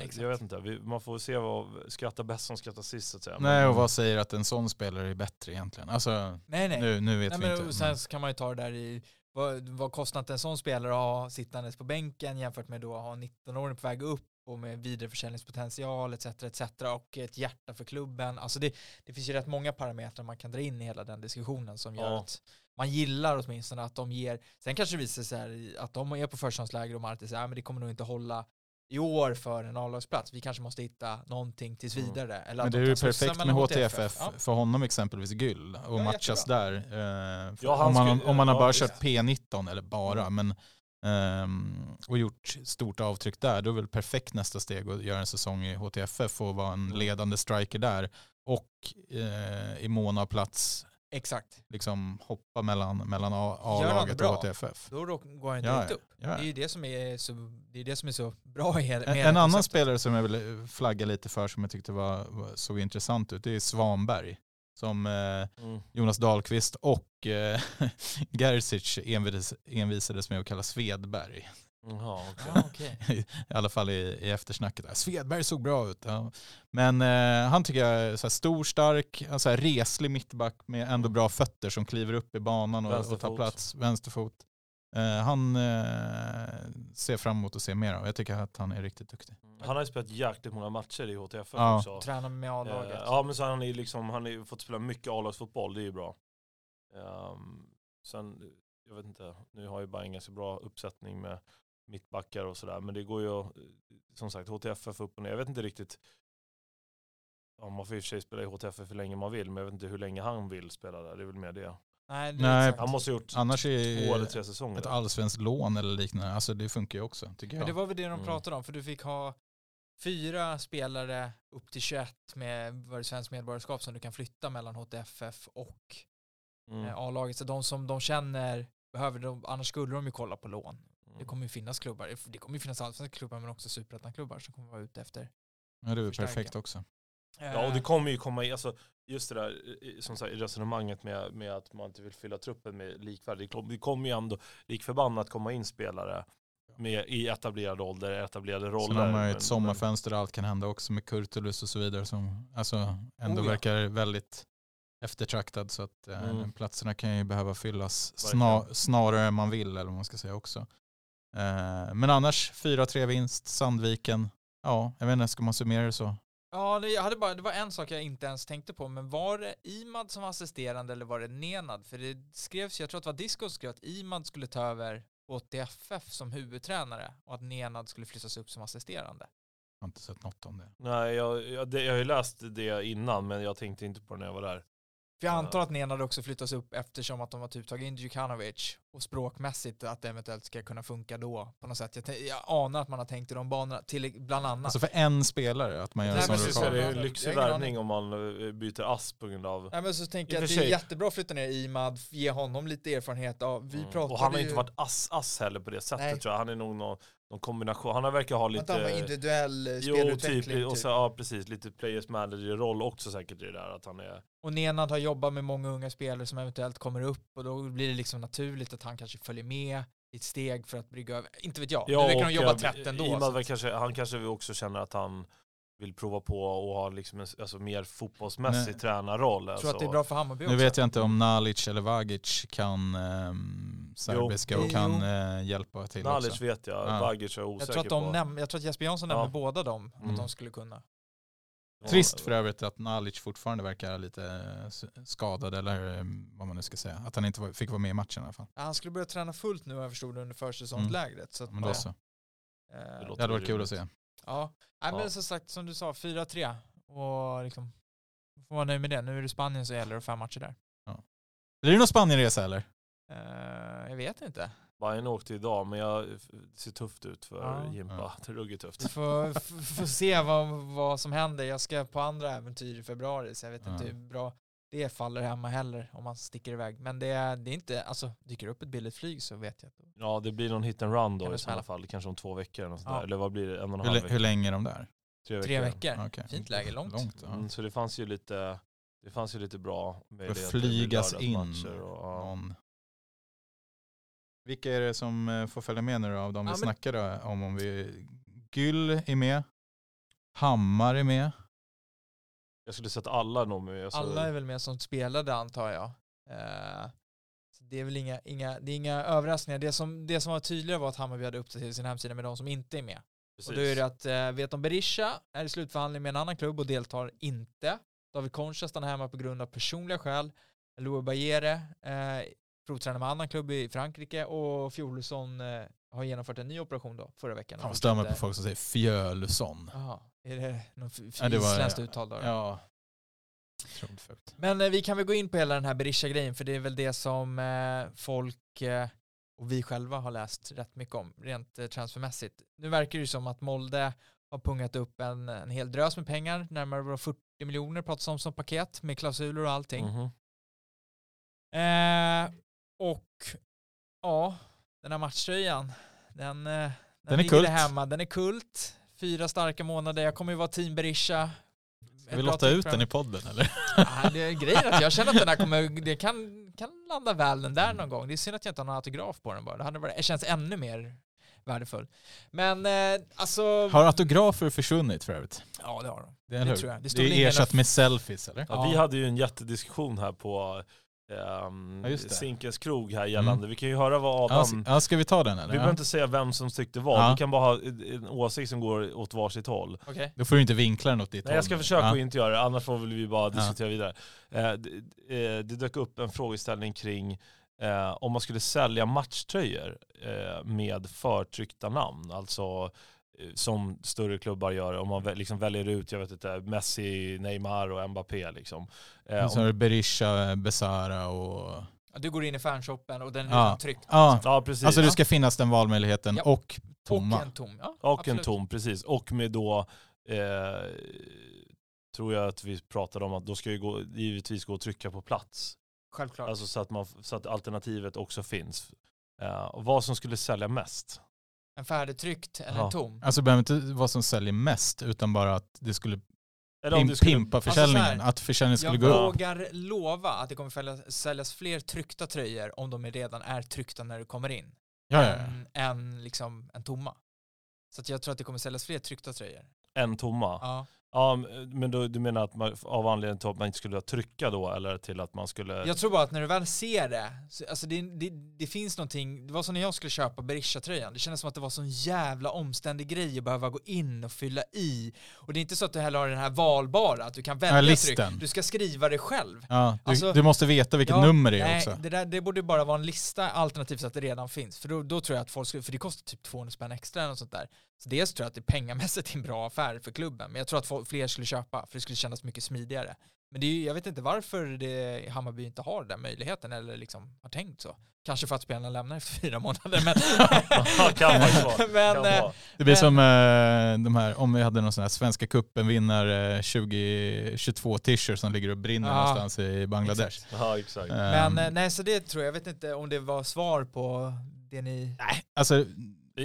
B: Exakt.
C: jag vet inte, vi, man får se vad, skratta bäst som skrattar sist så att säga.
D: Nej, och vad säger att en sån spelare är bättre egentligen? Alltså,
B: Nej, nej.
D: nu, nu vet
B: nej
D: vi
B: men,
D: inte.
B: sen kan man ju ta det där i vad, vad kostar en sån spelare att ha sittandes på bänken jämfört med då att ha en 19-åring på väg upp och med vidareförsäljningspotential etc. etc. och ett hjärta för klubben. Alltså det, det finns ju rätt många parametrar man kan dra in i hela den diskussionen som gör
C: Ja.
B: att man gillar åtminstone att de ger, sen kanske det visar sig att de är på förstahandsläge och Marti säger att men det kommer nog inte hålla i år för en A-lagsplats. Vi kanske måste hitta någonting tills
C: Mm.
B: vidare. Eller
D: Men det
B: de
D: är ju perfekt med
B: mellan
D: HTFF,
B: Ja.
D: för honom exempelvis Gyll och
B: Ja,
D: matchas
B: jättebra.
D: där. eh,
C: Ja,
D: om, man,
C: skulle-
D: om man har bara kört P19, eller bara, men ehm, och gjort stort avtryck där, då är väl perfekt nästa steg att göra en säsong i HTFF och vara en
C: Mm.
D: ledande striker där och eh, i mån av plats
B: Exakt.
D: liksom hoppa mellan, mellan A-laget och HTFF.
B: Då går han
D: Ja,
B: direkt
D: ja.
B: upp.
D: Ja.
B: Det är ju det som är så, det är det som är så bra i hela
D: En,
B: med
D: en annan
B: konceptet.
D: spelare som jag vill flagga lite för som jag tyckte var, var, såg intressant ut, det är Svanberg. Som eh,
C: Mm.
D: Jonas Dahlqvist och eh, Gerzic envis, envisades med att kalla Svedberg.
C: Jaha, okej.
D: I alla fall i, i eftersnacket. Svedberg såg bra ut. Ja. Men eh, han tycker jag är så här stor, stark, så här reslig mittback med ändå bra fötter som kliver upp i banan och, och tar plats. Vänsterfot. Eh, han eh, ser fram emot att se mer av. Jag tycker att han är riktigt duktig.
C: Han har ju spelat jäkligt många matcher i HTFF
D: Ja.
C: också.
B: Tränar med A-laget.
C: Eh, ja men så han liksom, har ju fått spela mycket A-lagsfotboll, det är ju bra. Ehm, sen, jag vet inte, nu har ju Bayern ganska bra uppsättning med mittbackar och sådär, men det går ju, som sagt, HTFF upp och ner. Jag vet inte riktigt, ja, man får i och för sig spela i HTFF hur länge man vill, men jag vet inte hur länge han vill spela där, det är väl mer det.
B: Nej, det är
D: Nej.
C: Han måste ha gjort
D: Annars
C: två eller
D: är
C: tre säsonger.
D: ett allsvenskt lån eller liknande, alltså det funkar ju också tycker
B: Men
D: jag.
B: det var väl det de
C: Mm.
B: pratade om, för du fick ha fyra spelare upp till 21 med svenskt medborgarskap som du kan flytta mellan HTFF och
C: Mm.
B: eh, A-laget. Så de som de känner behöver, de, annars skulle de ju kolla på lån. Det
C: Mm.
B: kommer ju finnas klubbar, det kommer ju finnas allsvenska klubbar men också superettan-klubbar som kommer vara ute efter.
D: Ja, det är väl perfekt också.
C: Ja och
B: Eh,
C: det kommer ju komma i, alltså just det där som sagt, resonemanget med, med att man inte vill fylla truppen med likvärdig klubb. Det kommer ju ändå lik förbannat komma in spelare med, i etablerad ålder, etablerade roller.
D: Sen har man ju
C: men-
D: ett sommarfönster där allt kan hända också med Kurtulus och så vidare som alltså ändå
B: Oh ja.
D: verkar väldigt eftertraktad så att eh,
C: Mm.
D: platserna kan ju behöva fyllas
C: Verkligen.
D: sna, snarare än man vill eller vad man ska säga också. Eh, men annars 4-3 vinst, Sandviken. Ja, jag vet inte, ska man summera det så?
B: Ja, det, jag hade bara, det var en sak jag inte ens tänkte på, men var det Imad som var assisterande eller var det Nenad? För det skrevs, jag tror att det var Disco som skrev att Imad skulle ta över HTFF som huvudtränare och att Nenad skulle flyttas upp som assisterande.
D: Jag har inte sett något om det.
C: Nej, jag, jag, det, jag har ju läst det innan men jag tänkte inte på det när jag var där.
B: För jag
C: Ja.
B: antar att Nenad också flyttas upp eftersom att de har typ tagit in Djukanovic och språkmässigt att det eventuellt ska kunna funka då på något sätt. Jag, jag anar att man har tänkt i de banorna, till bland annat.
D: Alltså för en spelare, att man gör
B: Nej,
D: en sån
B: så-
C: så är
D: rockad.
C: det
B: jag
C: lyxig värvning om man eh, byter ass på grund av...
B: Nej men så tänker jag att det är jättebra att flytta ner Imad, ge honom lite erfarenhet. Ja, vi
C: Mm.
B: pratade
C: Och han har
B: ju...
C: inte varit ass-ass heller på det sättet
B: Nej.
C: tror jag. Han är nog någon, någon kombination. Han har verkar ha
B: Att han var
C: lite...
B: individuell eh,
C: Jo,
B: spelutveckling.
C: typ,
B: typ.
C: och så, ja precis, lite players manager-roll också säkert i det där att han är...
B: Och Nenad har jobbat med många unga spelare som eventuellt kommer upp och då blir det liksom naturligt att han kanske följer med i ett steg för att brygga över. Inte vet jag, nu verkar de jobba tätt ändå.
C: Kanske, han kanske också känner att han vill prova på och ha liksom en alltså, mer fotbollsmässig
D: Nej.
C: tränarroll.
B: Jag tror
C: alltså.
B: att det är bra för Hammarby
D: Nu
B: också.
D: vet jag inte om Nalic eller Vagic kan um, serbiska
B: Jo.
D: och kan eh, hjälpa till
C: Nalic
D: också.
C: vet jag,
D: Ja.
C: Vagic är jag
B: jag,
C: osäker
B: tror att de
C: på.
B: näm- jag tror att Jesper Jansson
C: Ja.
B: nämner båda dem,
D: Mm.
B: att de skulle kunna.
D: Trist för övrigt att Nalic fortfarande verkar lite eh, skadad eller eh, vad man nu ska säga. Att han inte fick vara med i matchen i alla fall.
B: Ja, han skulle börja träna fullt nu har jag förstod under försäsongslägret. Så att,
D: Men då så.
B: eh,
C: Det
D: Det
C: låter
D: hade varit kul att se.
B: Ja, Nej, men som sagt som du sa, 4-3 och liksom får vara nöjd med det. Nu är det Spanien som gäller och fem matcher där.
D: Blir det någon Spanienresa eller?
B: Eh, jag vet inte.
C: Bayern åkte idag men jag, det ser tufft ut för
B: Ja.
C: Jimpa.
D: Ja.
C: Det är ruggigt tufft.
B: Vi får, får se vad, vad som händer. Jag ska på andra äventyr i februari så jag vet
D: Ja.
B: inte hur bra det faller hemma heller om man sticker iväg. Men det är, det är inte, alltså dyker upp ett billigt flyg så vet jag. att-
C: Ja det blir någon hit and run då i sådana fall. Kanske om två veckor eller,
B: Ja.
C: eller vad blir det? En och en
D: Hur,
C: halv vecka?
D: hur länge är de där?
C: Tre
B: Tre
C: veckor.
B: veckor.
D: Okej.
B: Fint läge, långt.
D: långt ja.
C: Mm, så det fanns ju lite, det fanns ju lite bra möjligheter.
D: flygas in.
C: Och, ja.
D: Någon. Vilka är det som eh, får följa med nu då, av de vi
B: Ja, men-
D: snackade om? om vi... Gyll är med. Hammar är med.
C: Jag skulle sätta alla nog med. Alltså,
B: Alla är väl med som spelade antar jag. Eh, det är väl inga, inga, det är inga överraskningar. Det som, det som var tydligare var att Hammarby hade uppdaterat sin hemsida med de som inte är med.
C: precis.
B: Och då är det att eh, Veton Berisha är i slutförhandling med en annan klubb och deltar inte. David Concha stannar hemma på grund av personliga skäl. Louis Bajere eh, provtränar med annan klubb i Frankrike och Fjolesson eh, har genomfört en ny operation då förra veckan.
D: Stör mig på folk som säger Fjölusson.
B: Är det något f-
D: Ja, det var-
B: isländskt uttal då?
D: Ja.
B: Men eh, vi kan väl gå in på hela den här Berisha-grejen för det är väl det som eh, folk eh, och vi själva har läst rätt mycket om rent eh, transfermässigt. Nu verkar det ju som att Molde har pungat upp en, en hel drös med pengar, närmare 40 miljoner pratas om som paket med klausuler och allting.
C: Mhm.
B: Eh, och ja, den här matchtröjan, den, den,
D: Den är kult.
B: hemma, den är kult. Fyra starka månader, jag kommer ju vara team Berisha.
D: Ska vi
B: tryck
D: ut den i podden eller?
B: Ja, det är grejen att jag känner att den här kommer, det kan, kan landa väl den där någon gång. Det är synd att jag inte har någon autograf på den bara. Det hade varit, det känns ännu mer värdefull. Men eh, alltså,
D: Har autografer försvunnit för övrigt?
B: ja det har de.
D: Det,
B: Det
D: det
B: tror jag. Det
D: Det, är ersatt med selfies eller?
C: Ja,
B: Ja.
C: Vi hade ju en jättediskussion här på um,
D: Ja, just det.
C: Zinkens krog här gällande. Vi kan ju höra vad Adam...
D: ja, ska vi ta den eller?
C: vi behöver inte säga vem som tyckte vad.
D: Ja.
C: Vi kan bara ha en åsikt som går åt varsitt håll.
B: Okej.
D: Då får du inte vinkla den åt ditt
C: Nej, jag ska
D: håll.
C: försöka
D: Ja.
C: att inte göra det, annars får vi bara
D: Ja.
C: diskutera vidare. Eh, det, eh, det dök upp en frågeställning kring eh, om man skulle sälja matchtröjor eh, med förtryckta namn, alltså som större klubbar gör, om man liksom väljer ut, jag vet inte, Messi, Neymar och Mbappé liksom. Eh,
D: Och så
C: om,
D: har du Berisha, Besara och...
B: Du går in i fanshoppen och den är
D: Ja.
B: tryckt.
D: Ja,
C: ja, precis.
D: alltså det ska finnas den valmöjligheten
B: Ja.
D: och tomma.
B: Och en tom. Ja,
C: Och en
B: absolut.
C: tom, precis. Och med då, eh, tror jag att vi pratade om att då ska ju gå, givetvis gå att trycka på plats.
B: Självklart.
C: Alltså så att, man, så att alternativet också finns. Eh, och vad som skulle sälja mest.
B: En färdigtryckt eller
C: Ja.
B: en tom.
D: Alltså det behöver inte vara som säljer mest utan bara att det skulle,
C: Eller om det skulle,
D: pimpa
B: Alltså
D: försäljningen.
B: så här,
D: att försäljningen skulle
B: Jag
D: gå upp.
B: vågar lova att det kommer fällas- säljas fler tryckta tröjor om de redan är tryckta när du kommer in.
D: Ja, ja, ja.
B: Än, än liksom en tomma. Så att jag tror att det kommer säljas fler tryckta tröjor.
C: en tomma.
B: Ja.
C: Ja, men då, du menar att man, av anledning till att man inte skulle trycka då eller till att man skulle...
B: Jag tror bara att när du väl ser det, så, alltså det, det, det finns någonting, det var som när jag skulle köpa Berisha-tröjan, det kändes som att det var sån jävla omständig grej att behöva gå in och fylla i. Och det är inte så att du heller har den här valbara, att du kan välja
D: Ja,
B: tryck,
D: listen.
B: du ska skriva det själv.
D: Ja, du,
B: Alltså-
D: du måste veta vilket
B: Ja,
D: nummer det är
B: nej,
D: också.
B: Det, där, det borde bara vara en lista alternativt så att det redan finns. För då, då tror jag att folk skulle, för det kostar typ 200 spänn extra eller något sånt där. Så dels tror jag att det pengamässigt är en bra affär för klubben, men jag tror att folk, fler skulle köpa, för det skulle kännas mycket smidigare. Men det är, ju- jag vet inte varför det, Hammarby inte har den möjligheten eller liksom har tänkt så. Kanske för att spelarna lämnar efter fyra månader, men...
C: kan vara.
B: men
C: Kan
B: eh,
C: vara.
D: Det blir
B: Men-
D: som eh, de här, om vi hade någon sån här Svenska cupen vinnare 2022 t-shirt som ligger och brinner
B: Ja,
D: någonstans i Bangladesh.
B: exakt.
C: Ja, exakt.
B: men
D: Ehm,
B: eh, nej, så det tror jag, jag vet inte om det var svar på det ni...
D: alltså,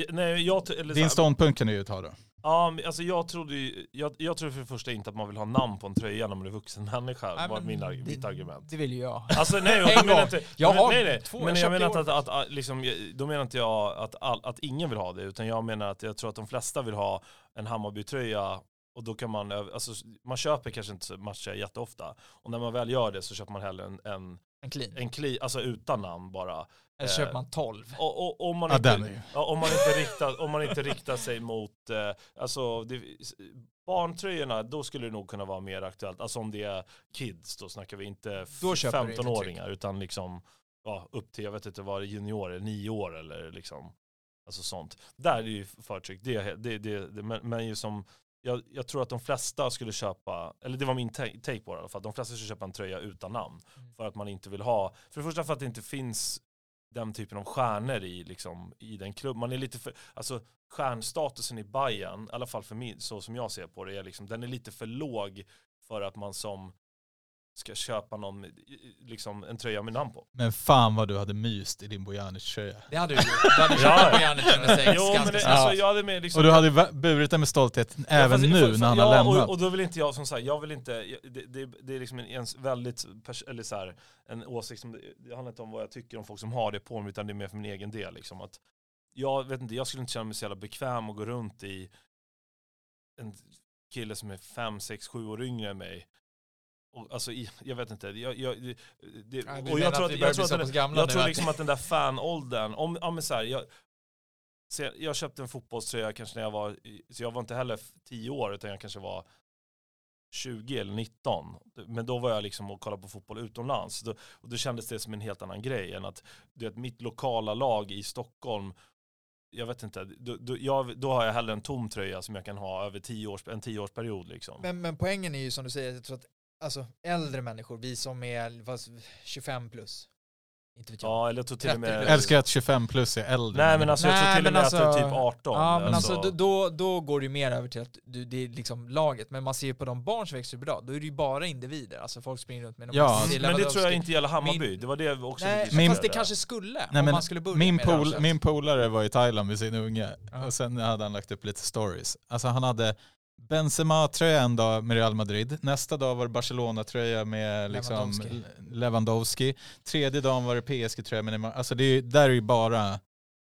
C: Nej, jag, eller
D: din ståndpunkt kan du ju ta då.
C: Ja, men alltså jag trodde ju, jag, jag tror för det första inte att man vill ha namn på en tröja när man är vuxen människa,
B: Nej,
C: var
B: men
C: min, arg-
B: det,
C: mitt argument.
B: Det vill ju jag.
C: Alltså nej, jag menar inte,
B: Jag
C: men,
B: har
C: nej, nej.
B: två,
C: men
B: jag
C: jag menar att, att, att liksom, då menar inte jag att, all, att ingen vill ha det, utan jag menar att jag tror att de flesta vill ha en Hammarby-tröja och då kan man, alltså man köper kanske inte matcher jätteofta och när man väl gör det så köper man hellre en, en,
B: En clean.
C: en kli, alltså utan namn bara.
B: Eller
C: eh,
B: köper man 12.
C: Och, och, om, man inte, ja, om, man inte riktar, om man inte riktar sig mot, eh, alltså det, barntröjorna, då skulle det nog kunna vara mer aktuellt. Alltså om det är kids, då snackar vi inte
B: Då köper du inte
C: 15-åringar utan liksom ja, upp till, jag vet inte vad det är, juniorer, nio år eller liksom, alltså sånt. Där är det ju förtryck, det, det, det, det, men, men ju som jag, jag tror att de flesta skulle köpa, eller det var min ta- take på det i alla fall, de flesta skulle köpa en tröja utan namn.
B: Mm.
C: För att man inte vill ha, för det första för att det inte finns den typen av stjärnor i, liksom, i den klubben. Man är lite för, alltså stjärnstatusen i Bayern, i alla fall för mig, så som jag ser på det, är liksom, den är lite för låg för att man som ska köpa någon, liksom, en tröja med namn på.
D: Men fan vad du hade myst i din Bojanic-tröja.
B: Det hade du gjort. Du hade
C: Ja.
B: köpt Bojanic nummer sex
C: Jo, men
B: ganska
C: det,
B: snabbt.
C: alltså, jag hade med liksom,
D: Och du hade burit den med stolthet
C: Ja,
D: även
C: fast-
D: nu
C: för- för-
D: när han
C: ja,
D: har lämnat.
C: Och, och då vill inte jag, som sagt, jag vill inte, jag- det, det, det är liksom en, en väldigt, eller så här, en åsikt som, det handlar inte om vad jag tycker om folk som har det på mig, utan det är mer för min egen del. Liksom, att jag vet inte, jag skulle inte känna mig så jävla bekväm att gå runt i en kille som är fem, sex, sju år yngre än mig. Och, alltså, jag vet inte, jag, jag, det,
B: du
C: och jag tror
B: att
C: jag tror att, den, jag tror liksom att den där fanåldern, om, ja men så här, jag, så jag köpte en fotbollströja kanske när jag var, så jag var inte heller 10 år utan jag kanske var 20 eller 19. Men då var jag liksom och kollade på fotboll utomlands. Då, och då kändes det som en helt annan grej än att du vet, mitt lokala lag i Stockholm jag vet inte, då, då, jag, då har jag hellre en tom tröja som jag kan ha över tio års, en tioårsperiod. Liksom.
B: Men, men poängen är ju som du säger, jag tror att alltså, äldre människor, vi som är vad, 25 plus, inte vet jag.
C: ja, eller jag tror till och
B: 30
C: med...
D: Jag älskar att 25 plus är äldre.
C: Nej men alltså jag tror till och med att det är
B: alltså-
C: typ 18.
B: Ja men alltså
C: alltså.
B: då, då, då går det ju mer över till att du, det är liksom laget, men man ser ju på de barn som växer upp idag, då är det ju bara individer, alltså folk springer runt med någon
D: Ja,
C: men det tror jag inte gäller Hammarby.
B: Min-
C: det var det jag också
B: Nej,
C: ville
B: fast det kanske skulle,
D: Nej,
B: om
D: men
B: man skulle börja
D: min,
B: med
D: pol, min polare var i Thailand med sin unge
B: Ja.
D: och sen hade han lagt upp lite stories. Alltså han hade Benzema-tröja en dag med Real Madrid, nästa dag var det Barcelona-tröja med liksom
B: Lewandowski.
D: Lewandowski. tredje dagen var det PSG-tröja med Neymar. Alltså det är, där är ju bara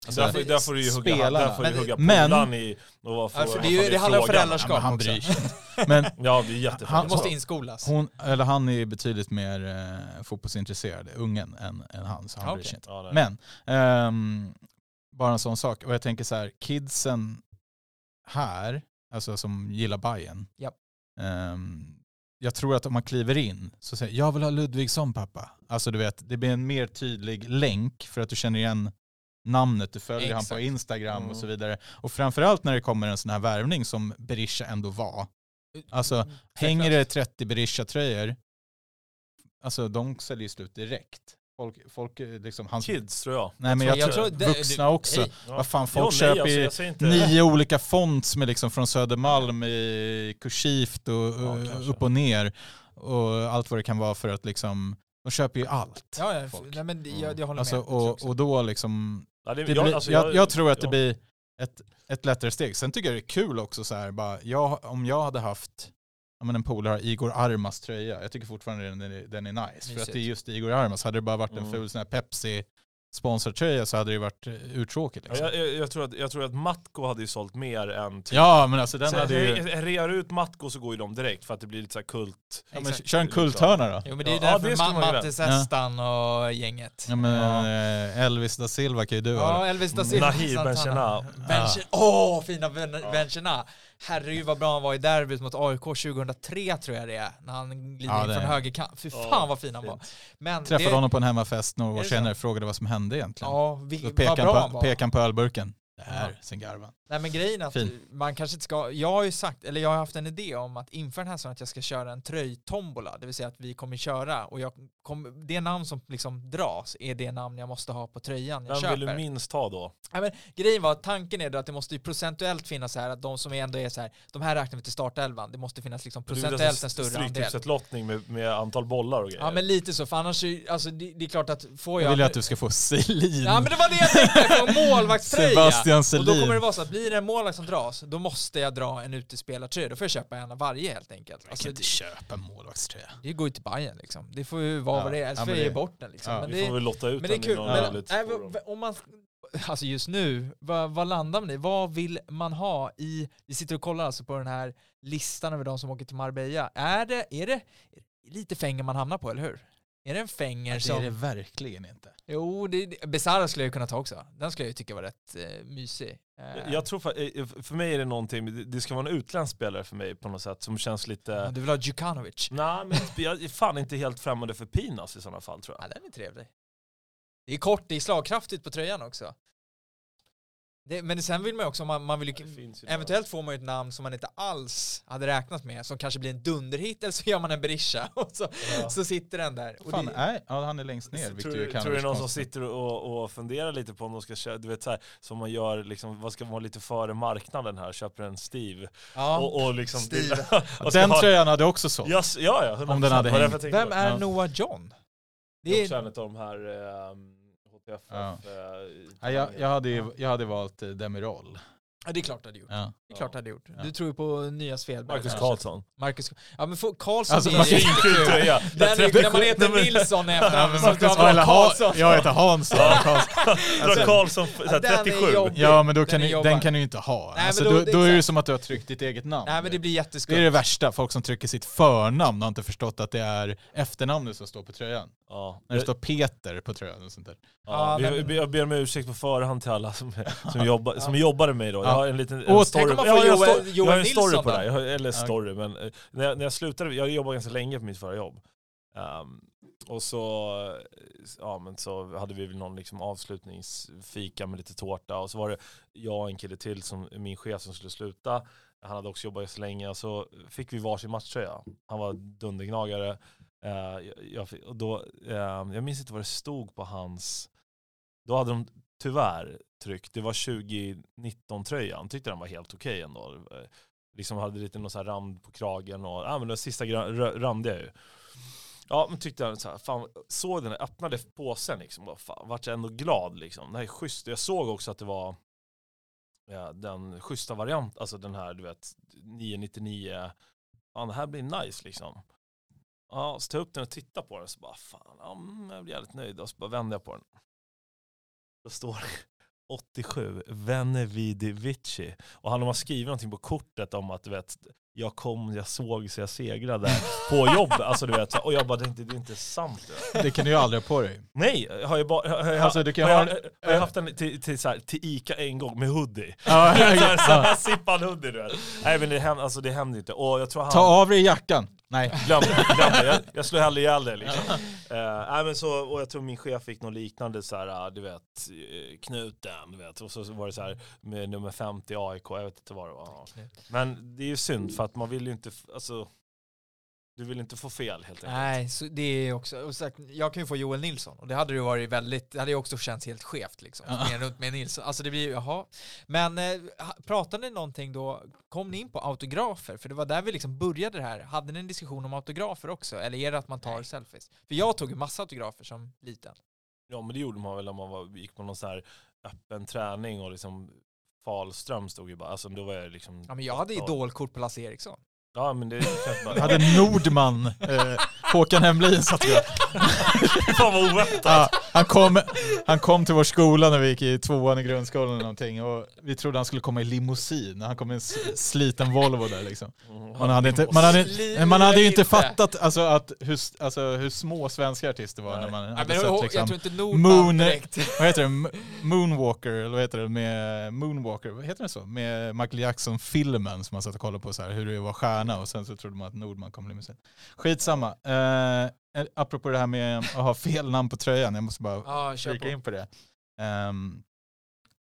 D: alltså,
C: Där får, där får du ju hugga,
D: spelarna.
C: där får du
B: Men-
C: hugga
D: men-
C: polaren i och vad får, vad
B: det, är ju, det handlar om föräldraskap
D: Ja, men han bryr sig. Men
C: Ja, det är jättefint.
D: Han-
B: måste inskolas.
D: hon, eller han är ju betydligt mer eh, fotbollsintresserad, ungen, än, än han. Så han
B: Ja,
D: bryr sig inte.
C: Ja.
D: Men, ehm, bara en sån sak. Och jag tänker så här, kidsen här, alltså som gillar Bayern.
B: Japp.
D: ehm, jag tror att om man kliver in så säger jag vill ha Ludvigsson pappa. Alltså du vet, det blir en mer tydlig länk för att du känner igen namnet, du följer han på. Instagram
C: Mm.
D: och så vidare. Och framförallt när det kommer en sån här värvning som Berisha ändå var. Alltså,
B: Mm,
D: Hänger det 30 Berisha-tröjor, alltså de säljer ju slut direkt. Folk, folk eh, liksom, hans,
C: Kids tror jag.
D: Nej men jag,
B: Jag
D: tror,
B: tror det-
D: vuxna
B: det-
D: också.
B: hej.
C: Ja.
D: Vad fan,
C: Jo,
D: folk
C: nej,
D: köper
C: alltså, jag
D: nio olika fonts med liksom från Södermalm i kursivt och
C: Ja,
D: eh, upp och ner. Och allt vad det kan vara för att liksom, de köper ju allt.
B: Ja, ja,
D: folk.
B: nej, men det-
C: Mm.
B: jag, jag håller
D: Alltså,
B: med. Jag tror
D: och,
B: också.
D: och då liksom,
C: Ja, det,
D: det
C: jag,
D: blir,
C: alltså,
D: jag, jag tror att det blir ett, ett lättare steg. Sen tycker jag det är kul också så här, bara, jag, om jag hade haft ja, men en polare, Igor Armas tröja, jag tycker fortfarande den är, den är nice. För att det är just Igor Armas, hade det bara varit en
C: Mm.
D: ful sån här Pepsi sponsortröja så hade det varit eh, urtråkigt.
C: Ja,
D: Liksom.
C: jag, jag, jag, tror att, jag tror att Matko hade ju sålt mer än... typ-
D: Ja, men alltså den
C: Så
D: hade ju...
C: re- Rear ut Matko så går ju de direkt för att det blir lite så här kult.
D: Ja, men kör en kulthörna då.
B: Jo men det är ju
C: Ja,
B: därför
C: det ska
B: Ma-
C: man ju
B: Mattes Estan och gänget.
D: Ja, men
C: Ja.
D: eh, Elvis da Silva kan ju du ha.
B: Ja, Elvis da Silva.
C: Nahir. Benchena.
B: Benchen- Åh, fina Ben-
C: Ja.
B: Benchena. Herregud vad bra han var i derbyt mot AIK 2003 tror jag det är. När han glider
D: Ja,
B: in från högerkant. Fy fan vad fin han var.
C: fint.
B: Men
D: Träffade
B: det,
D: honom på en hemmafest några år senare
B: så?
D: frågade vad som hände egentligen.
B: Ja, vi,
D: Då pekade
B: bra han
D: på,
B: var.
D: pekade han på ölburken. Det här,
B: Ja.
D: sen garvan.
B: Nej men grejen är att
D: Fin.
B: man kanske inte ska, jag har ju sagt, eller jag har haft en idé om att inför den här säsongen att jag ska köra en tröjtombola, det vill säga att vi kommer köra och jag kommer, det namn som liksom dras är det namn jag måste ha på tröjan jag
C: Vem
B: köper.
C: vill du minst ha då?
B: Ja, men grejen var att tanken är då att det måste ju procentuellt finnas så här att de som ändå är så här, de här räknar vi till startelvan, det måste finnas liksom procentuellt en större andel.
C: Stryktipset-lottning med, med antal bollar och grejer.
B: Ja men lite så, för annars alltså det, det är klart att får
D: Jag
B: jag...
D: vill att du ska få Selin.
B: Ja men det var det jag tänkte, få målvaktströja! Och
D: Selin.
B: då kommer det vara så att blir det en målvakt som dras, då måste jag dra en utespelartröja. Då får jag köpa en av varje helt enkelt.
D: Jag
B: Alltså,
D: kan inte köpa en målvaktströja.
B: det går ju till Bayern liksom. Det får ju vara
D: Ja.
B: vad det är, ellers
D: Ja,
B: får jag ge
D: det-
B: bort den liksom.
D: Ja,
B: men,
C: Vi
B: det,
C: får väl lotta ut
B: men det är
C: den i
B: kul.
C: någon
B: Men, nej, v- om man, alltså just nu, vad, vad landar man i? Vad vill man ha i, vi sitter och kollar alltså på den här listan över de som åker till Marbella. Är det, är det, är det lite fänger man hamnar på, eller hur? Är det en fänger
D: Det
B: som...
D: är det verkligen inte.
B: Jo, det, det, Besara skulle jag kunna ta också. Den skulle jag ju tycka var rätt eh, mysig. Eh,
C: Jag tror för, eh, för mig är det någonting, det- det ska vara en utländsk spelare för mig på något sätt som känns lite...
B: ja, du vill ha Djukanovic?
C: Nej men jag är fan inte helt främmande för Pinas i sådana fall tror jag.
B: Ja, den är trevlig. Det är kort, det är slagkraftigt på tröjan också. Det, men sen vill man ju också, man, man vill ju,
C: Det
B: eventuellt får man ju ett namn som man inte alls hade räknat med, som kanske blir en dunderhit, eller så gör man en Berisha och så,
C: Ja.
B: så sitter den där. Och
D: Fan,
B: det,
D: nej, ja, han är längst ner.
C: Tror,
D: vilket
C: du-
D: ju kan
C: tror du
D: vara
C: någon som
D: konstigt.
C: sitter och, och funderar lite på om de ska köra, du vet så här, som man gör liksom, vad ska vara lite före marknaden här, köper en Steve
B: ja.
C: och, och liksom
B: Steve.
C: och
D: Den
C: ha-
D: tröjan hade också sålt.
C: Ja, s- ja, ja, 100%.
D: Om den hade
C: är det
D: hängt.
B: Vem är
D: Ja.
B: Noah John?
C: Det
B: Det
C: är också
B: är,
C: en av de här um, HTFF.
D: Ja.
C: eh,
D: Ja, jag, jag, hade, ju- jag hade valt eh, Demirol.
B: ja, det är klart det hade gjort.
D: Ja.
B: Det är klart det hade gjort.
D: Ja.
B: Du tror ju på nya Svedberg.
C: Marcus. Karlsson.
B: Marcus, ja men få- Karlsson
D: Alltså,
B: är ju jättekul.
C: tröja.
B: Den är ju när man heter Nilsson i
D: Ja,
B: så man
D: ha,
B: Karlsson.
D: jag heter Hans. Ja, Karlsson.
C: Dra Karlsson, så här,
B: den är
C: 37.
B: jobbig.
D: ja men då
B: Den
D: kan
B: är
D: du, den kan du ju inte ha.
B: Nej,
D: alltså,
B: men
D: då,
B: då-
D: då är det
B: exakt.
D: som att du har tryckt ditt eget namn.
B: Nej men det blir
D: Det är
B: jätteskumt.
D: det värsta, folk som trycker sitt förnamn och har inte förstått att det är efternamnet som står på tröjan.
C: Ja.
D: När det står Peter på tröjan och sånt där.
C: Ja,
B: Ja,
C: vi- jag ber om ursäkt på förhand till alla som, som, jobbar, som jobbar med mig då. Jag
D: Ja.
C: har en liten en story. jag en
B: Joel-
C: sto-
B: Joel
C: jag har en story
B: Nilsson
C: på
B: då?
C: det här. Jag eller
D: Ja.
C: story, men eh, när jag, när jag slutade, jag jobbade ganska länge på mitt förra jobb. Ehm, och så, eh, ja, men så hade vi väl någon liksom avslutningsfika med lite tårta och så var det jag och en kille till som min chef som skulle sluta. Han hade också jobbat så länge och så fick vi varsin matchtröja. Han var dundergnagare. Eh, jag, och då, eh, jag minns inte vad det stod på hans, då hade de tyvärr tryckt, det var 2019-tröjan, tyckte den var helt okej ändå. Liksom hade lite någon så här rand på kragen och, ja men den sista randiga ramde jag ju. Ja men tyckte jag så här, fan, såg den, öppnade påsen liksom, Och fan, vart jag ändå glad liksom. Det här är schysst. Jag såg också att det var ja, den schyssta variant, alltså den här du vet 999, Fan det här blir nice liksom. Ja, så tog jag upp den och tittade på den så bara fan, ja, mm, jag blir jävligt nöjd och så bara vände jag på den. Då står det 87, Venne Vidi Vici. Och han har skrivit någonting på kortet om att du vet, jag kom, jag såg så jag segrade på jobbet. Alltså du vet, och jag bara tänkte det är inte sant. Du.
D: Det kan du ju aldrig ha på dig.
C: Nej, har jag bara, har jag,
D: Alltså, du kan
C: har jag,
D: ha-
C: har jag haft den till, till, så här, till Ica en gång med hoodie.
D: Ja,
C: så här, så
D: ja.
C: här sippad hoodie du vet. Nej men det händer, alltså, det händer inte. Och jag tror han...
D: Ta av dig jackan. Nej.
C: Glöm det, glöm det. Jag, jag slår hellre ihjäl det liksom. Eh, nej, men så, och jag tror min chef fick något liknande så här, ah, du vet, eh, knuten, du vet. Och så var det så här med nummer 50 AIK, jag vet inte vad det var. Men det är ju synd för att man vill ju inte, alltså, du vill inte få fel helt enkelt.
B: Nej, så det är också, och sagt, jag kan ju få Joel Nilsson och det hade ju varit väldigt, det hade ju också känts helt skevt liksom. Med runt med Nilsson, alltså det blir ju, jaha. Men eh, pratade ni någonting då, kom ni in på autografer? För det var där vi liksom började det här. Hade ni en diskussion om autografer också? Eller är det att man tar selfies? För jag tog ju massa autografer som liten.
C: Ja men det gjorde man väl när man var, gick på någon sån här öppen träning och liksom Falström stod ju bara, alltså då var jag liksom
B: Ja men jag hade idolkort på Lasse Eriksson.
C: Ja men det kanske bara,
D: hade Nordman, eh, Håkan Hemlin satt jag.
C: fan vad oväntat.
D: Ja, han, kom, han kom till vår skola när vi gick i tvåan i grundskolan eller någonting och vi trodde han skulle komma i limousin. Han kom i en sliten Volvo där liksom. Man hade, inte, man hade, man hade ju inte fattat alltså, att hur, alltså, hur små svenska artister var
C: Nej.
D: när man hade
B: men,
D: sett
B: jag,
D: liksom,
B: jag tror inte Nordman
D: Moon-
B: direkt.
D: vad heter det, Moonwalker, eller vad heter det, med Moonwalker, vad heter det så? Med Michael Jackson-filmen som man satt och kollade på så här, hur det var stjärna och sen så trodde man att Nordman kom limousin. Skitsamma. Eh, apropå det här med att ha fel namn på tröjan, jag måste bara
B: kör
D: kika in på det. Ehm,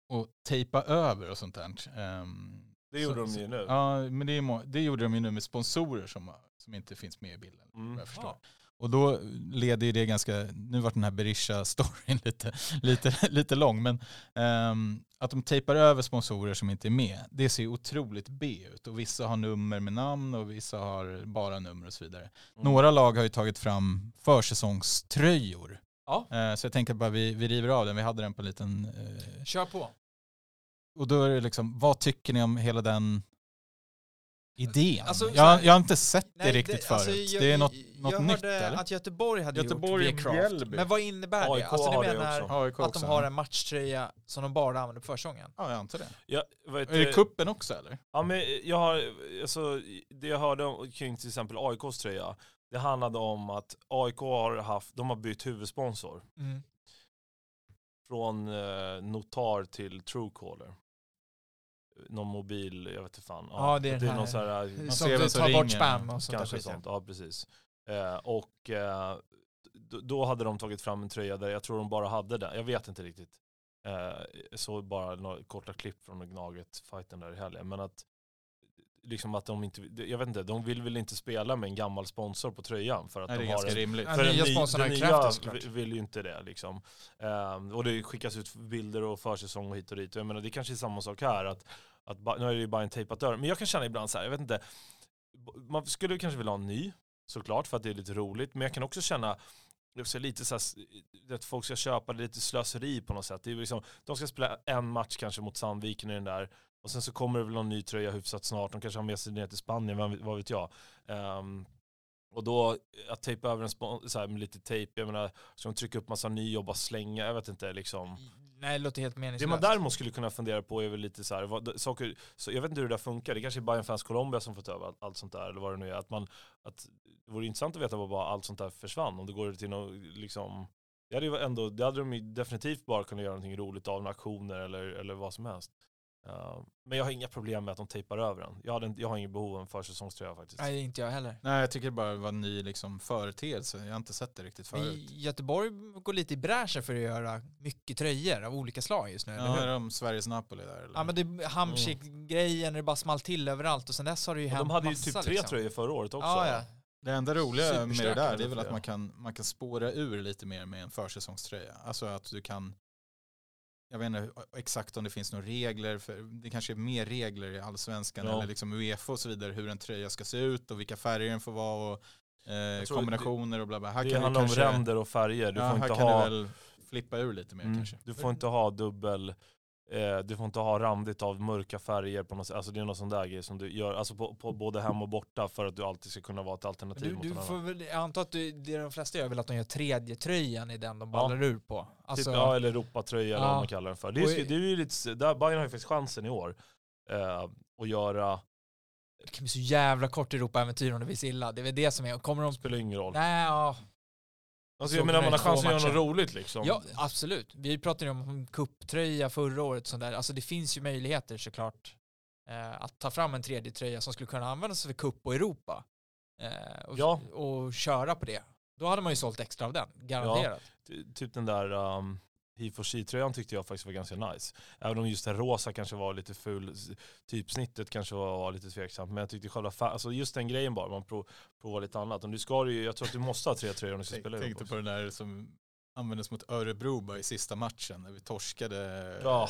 D: och tejpa över och sånt där. Ehm,
C: Det gjorde
D: så-
C: de ju nu.
D: Ja, men det, är, det gjorde de ju nu med sponsorer som, som inte finns med i bilden.
C: Mm.
D: Jag förstår. Och då leder ju det ganska, nu vart den här Berisha-storyn lite, lite, lite lång, men ehm, att de tejpar över sponsorer som inte är med, det ser ju otroligt B ut. Och vissa har nummer med namn och vissa har bara nummer och så vidare.
C: Mm.
D: Några lag har ju tagit fram försäsongströjor.
B: Ja.
D: Eh, så jag tänker bara vi, vi river av den, vi hade den på en liten... Eh,
B: Kör på.
D: och då är det liksom, vad tycker ni om hela den idén?
B: Alltså, så
D: jag, jag har inte sett det
B: Nej,
D: riktigt förut.
B: alltså, jag-
D: det är något,
B: jag
D: något
B: hörde
D: nytt eller?
B: att Göteborg hade
D: Göteborg
B: gjort V-Craft. Men vad innebär det?
C: AIK
B: Alltså
C: har
B: ni
C: det
B: menar
C: också.
D: AIK
B: att de har en matchtröja som de bara använder på försäsongen?
D: Ja, jag antar det.
C: Ja, vad heter
D: Är det
C: det?
D: kuppen också eller?
C: Ja men jag har, alltså det jag hörde om, kring till exempel AIKs tröja, det handlade om att AIK har haft, de har bytt huvudsponsor. Från eh, Notar till Truecaller. Någon mobil, jag vet inte fan.
B: Ja, det är
C: det är
B: här-
C: någon sån här,
D: Man
B: Som
D: ser vem
B: du
D: som
B: tar bort spam och sånt
C: kanske sånt, ja precis. Eh, och eh, då hade de tagit fram en tröja där jag tror de bara hade den, jag vet inte riktigt. Eh, jag såg bara några korta klipp från Gnaget-fighten där i helgen. Men att, liksom att de inte, jag vet inte, de vill väl inte spela med en gammal sponsor på tröjan för att
D: Nej, det är
C: de har
D: ganska
C: en,
D: rimligt.
B: Ja,
C: för
B: nya
C: den ny-
B: sponsorn har
C: den
B: ju
C: nya vill ju inte det liksom. Ehm, och det skickas ut bilder och försäsong och hit och dit. Jag menar det kanske är samma sak här. Att, att, nu är det ju bara en tejpat dörr. Men jag kan känna ibland så här, jag vet inte. Man skulle kanske vilja ha en ny, såklart, för att det är lite roligt. Men jag kan också känna, det är lite så här, att folk ska köpa det lite slöseri på något sätt. Det är liksom, de ska spela en match kanske mot Sandviken i den där. Och sen så kommer det väl någon ny tröja hyfsat snart. De kanske har med sig ner till Spanien, vad, vet jag. Um, och då att tejpa över en så här, med lite tejp, jag menar, ska de trycka upp massa ny och bara slänga, jag vet inte liksom.
B: Nej, det låter helt
C: Det man däremot skulle kunna fundera på är väl lite så här, vad, saker, så jag vet inte hur det där funkar, det kanske är Bayern Fans Colombia som får ta över allt, allt sånt där, eller vad det nu är. Att man, att, det vore intressant att veta vad bara allt sånt där försvann, om det går till något, liksom, det hade, ju ändå, det hade de ju definitivt bara kunnat göra någonting roligt av, några aktioner eller, eller vad som helst. Uh, men jag har inga problem med att de tejpar över den. Jag, hade, jag har inget behov av en försäsongströja faktiskt.
B: Nej, inte jag heller.
D: Nej, jag tycker det bara var en ny liksom, företeelse. Jag har inte sett det riktigt
B: Men
D: förut.
B: Göteborg går lite i bräschen för att göra mycket tröjor av olika slag just nu,
D: Ja,
B: eller
D: är
B: hur?
D: de Sveriges Napoli där eller?
B: Ja men det är Hamsik-grejen, det bara small till överallt och sen dess har det ju hänt
C: de hade ju
B: massa,
C: typ tre
B: liksom.
C: tröjor förra året också.
B: Ja, ja.
D: Det enda roliga med det där det är väl att man kan, man kan spåra ur lite mer med en försäsongströja. Alltså att du kan, jag vet inte exakt om det finns några regler, för det kanske är mer regler i allsvenskan
C: Ja.
D: eller liksom Uefa och så vidare, hur en tröja ska se ut och vilka färger den får vara och eh, kombinationer och bla bla. Här
C: Det
D: kan
C: handlar
D: kanske,
C: om ränder och färger. Du
D: ja,
C: får
D: här
C: inte
D: kan
C: ha...
D: du väl flippa ur lite mer
C: Mm.
D: kanske.
C: Du får inte ha dubbel, eh, du får inte ha randigt av mörka färger på något sätt. Alltså det är någon sån där grej som du gör, alltså på, på både hem och borta för att du alltid ska kunna vara ett alternativ
B: Du,
C: mot
B: du får väl, jag antar att du, det de flesta gör väl att de gör tredje tröjan i den de ballar ur på. Alltså,
C: typ, ja, eller Europatröja eller
B: Ja.
C: vad man kallar den för. Det är, det är ju lite, där, Bayern har ju faktiskt chansen i år eh, att göra,
B: det kan bli så jävla kort Europa-äventyr om det blir så illa. Det är väl det som är, kommer de...
C: spelar ingen roll.
B: Nej, ja.
C: Alltså,
B: Så
C: jag menar man har chansen
B: två
C: att göra något roligt liksom.
B: Ja, absolut. Vi pratade ju om en kupptröja förra året. Sånt där. Alltså det finns ju möjligheter såklart eh, att ta fram en tredje tröja som skulle kunna användas för kupp och Europa. Eh, och,
C: Ja.
B: och köra på det. Då hade man ju sålt extra av den, garanterat.
C: Ty- Typ den där um, HIF-tröjan tyckte jag faktiskt var ganska nice. Även om just den rosa kanske var lite ful, typsnittet kanske var, var lite tveksamt. Men jag tyckte själva, alltså just den grejen bara, man prov, provar lite annat. Om du ska ju, jag tror att du måste ha tre tröjor om du ska
D: Jag
C: spela i
D: tänkte på den där som användes mot Örebro bara i sista matchen när vi torskade.
C: Ja.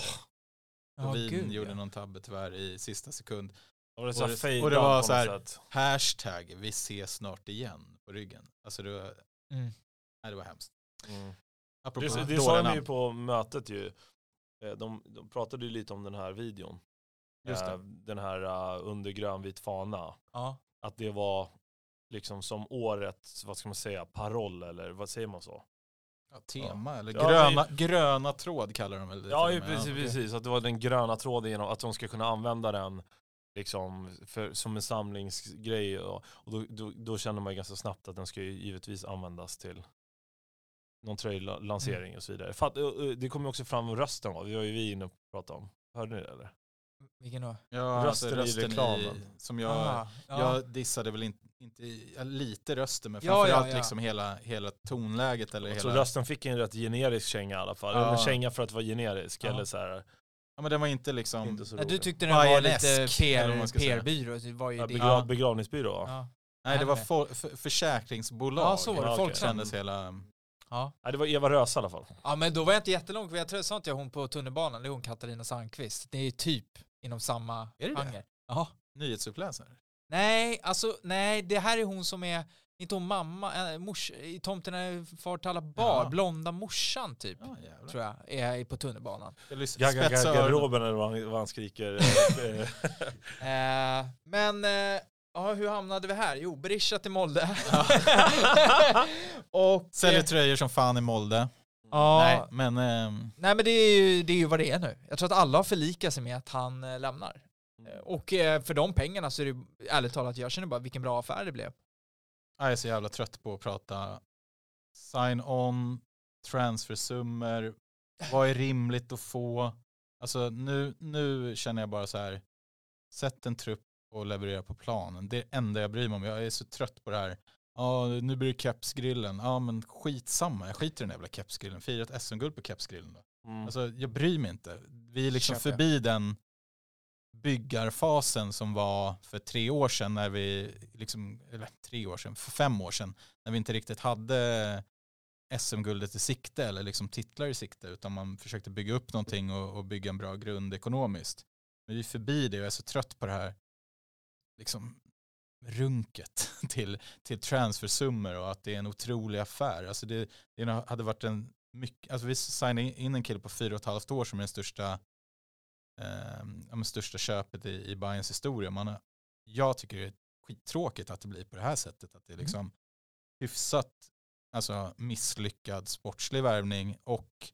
D: Wien
B: gud,
D: gjorde
B: ja.
D: någon tabbe tyvärr i sista sekund.
C: Och det,
D: Och
C: så
D: det- och det var så här-. Hashtag vi ses snart igen på ryggen. Alltså det var,
B: Mm.
D: nej, det var hemskt.
C: Mm.
D: Apropå
C: Det, det sa de ju på mötet ju. Eh, De, de pratade ju lite om den här videon.
D: Just det.
C: Eh, Den här uh, under grönvit fana.
B: Ja.
C: Att det var liksom som årets, vad ska man säga, paroll eller vad säger man så?
D: Ja, tema eller
C: Ja,
D: gröna, gröna tråd kallar de väl det
C: Ja, ju precis, precis. Att det var den gröna tråden genom att de ska kunna använda den liksom för, som en samlingsgrej. Och, och då, då, då känner man ju ganska snabbt att den ska ju givetvis användas till någon tröjlansering och så vidare. För att, eh, eh, det kom ju också fram rösten, va? det var ju vi inne och pratade om. Hörde ni det eller?
B: Vilken då?
D: Ja,
C: Rösten i
D: alltså rösten i
C: reklamen.
D: som jag,
B: Ah, ja.
D: jag dissade väl inte, inte ja, lite rösten men
B: Ja,
D: framförallt
B: ja, ja.
D: liksom hela, hela tonläget eller
C: Jag
D: hela...
C: tror rösten fick en rätt generisk känga i alla fall.
D: Ja.
C: En känga för att vara generisk.
B: Ja.
C: Eller så här,
D: Ja men den var inte liksom...
C: inte så
B: Nej, du tyckte den var lite PR. PR-byrå. Det var ju
C: Ja,
B: det.
C: begra-
D: Ja.
C: Begravningsbyrå?
B: Ja.
D: nej det var for, för, försäkringsbolag.
B: Ja, så var det.
C: Ja,
B: Folk
D: kändes hela...
B: Ja.
C: Nej, det var Eva Röse i alla fall.
B: ja, men då var jag inte jättelångt. för Jag tror, sa inte jag hon på tunnelbanan, det är hon Katarina Sandqvist. Det är typ inom samma
D: Är det det?
B: genre. Ja.
D: Nyhetsuppläsare.
B: Nej, alltså nej, det här är hon som är, inte hon mamma, äh, mors, i Tomten är far till alla bar,
D: Ja.
B: blonda morsan typ,
D: Ja
B: tror jag, är på tunnelbanan.
D: Jag lyssnar-
C: Gagga
D: spetsa
C: gagga
D: öronen.
C: garderoben eller vad han, skriker. Eh,
B: men, eh, ja, hur hamnade vi här? Jo, Berisha till Molde. Och,
D: Säljer
B: eh,
D: tröjor som fan i Molde.
B: ja,
D: Nej men... ehm,
B: Nej men det är, ju, det är ju vad det är nu. Jag tror att alla har förlikat sig med att han eh, lämnar. Eh, Och eh, för de pengarna så är det ärligt talat, jag känner bara vilken bra affär det blev.
D: Jag är så jävla trött på att prata sign-on, transfersummor, vad är rimligt att få? Alltså nu, nu känner jag bara så här, sätt en trupp och leverera på planen. Det är det enda jag bryr mig om. Jag är så trött på det här. Ja, nu blir det kepsgrillen. Ja, men skitsamma. Jag skiter i den jävla kepsgrillen. Fira ett SM-guld på kepsgrillen då.
C: Mm.
D: Alltså jag bryr mig inte. Vi är liksom
B: Köper
D: förbi den byggarfasen som var för tre år sedan när vi, liksom, eller tre år sedan, för fem år sedan, när vi inte riktigt hade SM-guldet i sikte eller liksom titlar i sikte utan man försökte bygga upp någonting och, och bygga en bra grund ekonomiskt. Men vi är förbi det och jag är så trött på det här liksom runket till, till transfersummor och att det är en otrolig affär. Alltså det, det hade varit en mycket, alltså vi signade in en kille på fyra och ett halvt år som är den största, eh, ja, största köpet i, i Bayerns historia. Man jag tycker det är skittråkigt att det blir på det här sättet. Att det är
B: Mm.
D: liksom hyfsat alltså, misslyckad sportslig värvning och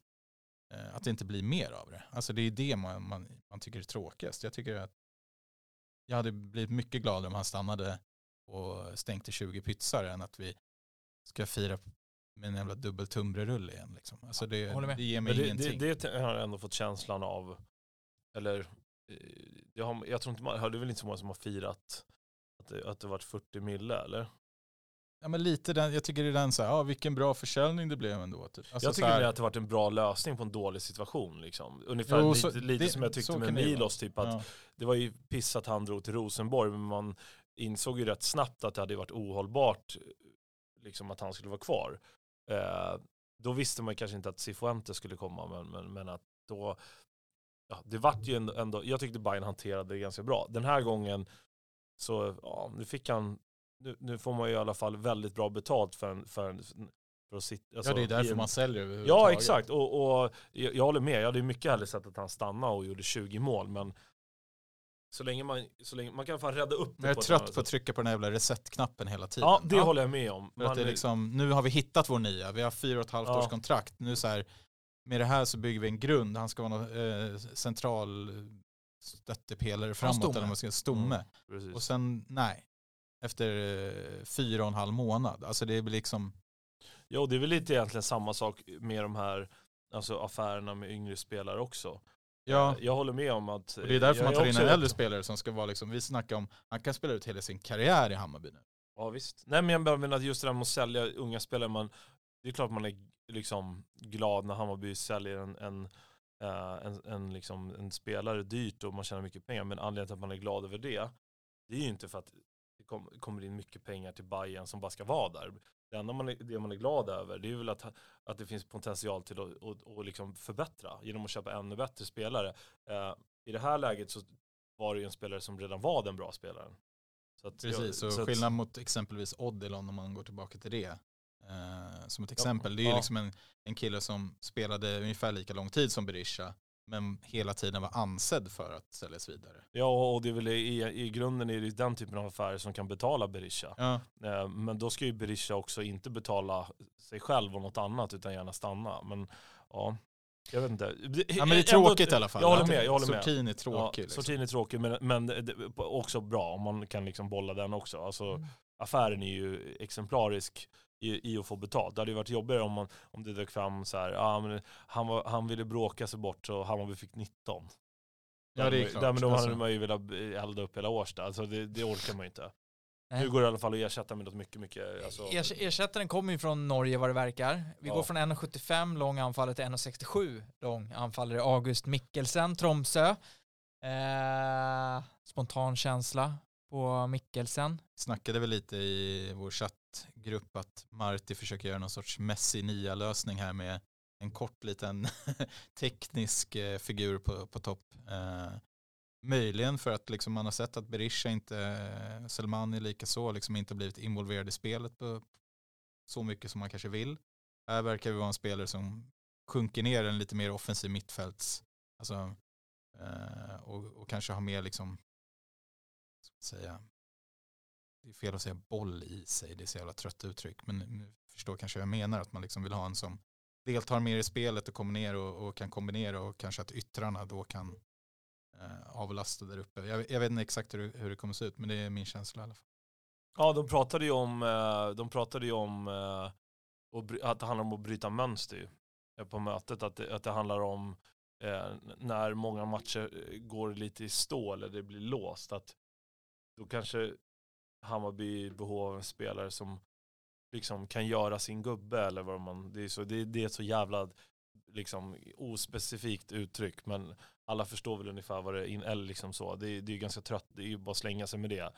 D: eh, att det inte blir mer av det. Alltså det är det man, man, man tycker är tråkigast. Jag tycker att jag hade blivit mycket gladare om han stannade och stänkte 20 pytsar än att vi ska fira med en jävla dubbel tunnbrödsrulle igen. Liksom. Alltså det, det ger mig
C: det,
D: ingenting.
C: det, det har jag ändå fått känslan av, eller eh, jag, har, jag tror inte man, det är väl inte så många som har firat att det, att det varit 40 mille eller?
D: Ja, men lite den, jag tycker det är den så här, ja, vilken bra försäljning det blev ändå. Typ. Alltså
C: jag tycker
D: här,
C: det att det varit en bra lösning på en dålig situation. Liksom. Ungefär
D: Jo,
C: lite,
D: så-
C: lite
D: det-
C: som jag tyckte med Milos, typ att
D: ja.
C: det var ju piss att han drog till Rosenborg, men man insåg ju rätt snabbt att det hade varit ohållbart liksom, att han skulle vara kvar. Eh, då visste man kanske inte att Cifuentes skulle komma, men, men, men att då, ja, det vart ju ändå, ändå, jag tyckte Bayern hanterade det ganska bra. Den här gången så, ja, nu fick han, nu, nu får man ju i alla fall väldigt bra betalt för en, för en för att sitta, alltså,
D: ja, det är
C: i
D: därför
C: en-
D: man säljer
C: Ja
D: överhuvudtaget.
C: exakt, och, och jag, jag håller med. Jag hade mycket hellre sett att han stannade och gjorde 20 mål, men så länge man, så länge, man kan fan rädda upp det
D: Men jag är trött på att trycka på den här jävla reset-knappen hela tiden.
C: Ja, det håller jag med om.
D: För att det är
C: Man-
D: liksom, nu har vi hittat vår nya, vi har fyra och ett halvt
C: Ja.
D: års kontrakt. Nu så här, med det här så bygger vi en grund, han ska vara någon, eh, central stöttepelare framåt, eller man ska stomme.
C: Mm.
D: Och sen, nej, efter eh, fyra och en halv månad. Alltså det blir liksom,
C: Jo, det är väl lite egentligen samma sak med de här alltså affärerna med yngre spelare också.
D: ja.
C: Eh, Jag håller med om att...
D: Och det är därför man tar in en äldre spelare som ska vara liksom, vi snackar om, han kan spela ut hela sin karriär i Hammarby nu.
C: Ja visst. Nej men jag menar att just det där med att sälja unga spelare, man, det är klart man är liksom glad när Hammarby säljer en, en, eh, en, en, liksom, en spelare dyrt och man tjänar mycket pengar. Men anledningen till att man är glad över det, det är ju inte för att kom, kommer in mycket pengar till Bayern som bara ska vara där. Det enda man är, det man är glad över, det är väl att, att det finns potential till att och, och liksom förbättra genom att köpa ännu bättre spelare. Eh, I det här läget så var det ju en spelare som redan var den bra spelaren. Så att jag-
D: Precis, så,
C: så att-
D: skillnad mot exempelvis Odilon om man går tillbaka till det. Eh, som ett exempel, det är ju
C: ja.
D: liksom en, en kille som spelade ungefär lika lång tid som Berisha, men hela tiden var ansedd för att säljas vidare.
C: Ja, och det är väl i, i grunden är det den typen av affärer som kan betala Berisha.
D: Ja,
C: Eh, Men då ska ju Berisha också inte betala sig själv och något annat utan gärna stanna. Men ja, jag vet inte.
D: ja men det är tråkigt i alla fall.
C: Jag håller med, jag håller med.
D: Sortin är tråkig.
C: Ja,
D: liksom.
C: Sortin är tråkig men, men det- också bra om man kan liksom bolla den också. Alltså,
B: Mm.
C: Affären är ju exemplarisk i, i att få betalt. Det hade ju varit jobbigare om, man, om det dök fram så här, ja, men han, var, han ville bråka sig bort så Hammarby fick 19.
D: Ja, det är klart.
C: Där, men då
D: Alltså-
C: hade man ju velat elda upp hela Årsta. Alltså det, det orkar man ju inte.
B: Nej.
C: Nu går det i alla fall att ersätta med något mycket, mycket... Alltså,
B: Ers- Ersättaren kommer ju från Norge vad det verkar. Vi
C: Ja.
B: går från 1,75 lång anfallare till 1,67 lång anfallare. August Mikkelsen, Tromsö. Eh, spontan känsla på Mikkelsen.
D: snackade väl lite i vår chattgrupp att Marti försöker göra någon sorts Messi nia lösning här med en kort liten teknisk eh, figur på, på topp. Eh, möjligen för att liksom man har sett att Berisha inte, eh, Selmani likaså, liksom inte blivit involverad i spelet på så mycket som man kanske vill. Här verkar vi vara en spelare som sjunker ner en lite mer offensiv mittfälts, alltså, eh, och, och kanske har mer liksom, säga, det är fel att säga boll i sig, det är så jävla trött uttryck, men nu förstår kanske vad jag menar, att man liksom vill ha en som deltar mer i spelet och kommer ner och, och kan kombinera och kanske att yttrarna då kan eh, avlasta där uppe. Jag, jag vet inte exakt hur, det- hur det kommer se ut, men det är min känsla i alla fall.
C: Ja, de pratade ju om, eh, de pratade ju om eh, att det handlar om att bryta mönster eh, på mötet. Att det, att det handlar om när många matcher går lite i stå eller det blir låst. Att då kanske Hammarby är i behov av en spelare som liksom kan göra sin gubbe eller vad man, det är, så, det, det är ett så jävla liksom ospecifikt uttryck men alla förstår väl ungefär vad det är, eller liksom så. Det, är- det är ganska trött, det är ju bara att slänga sig med det.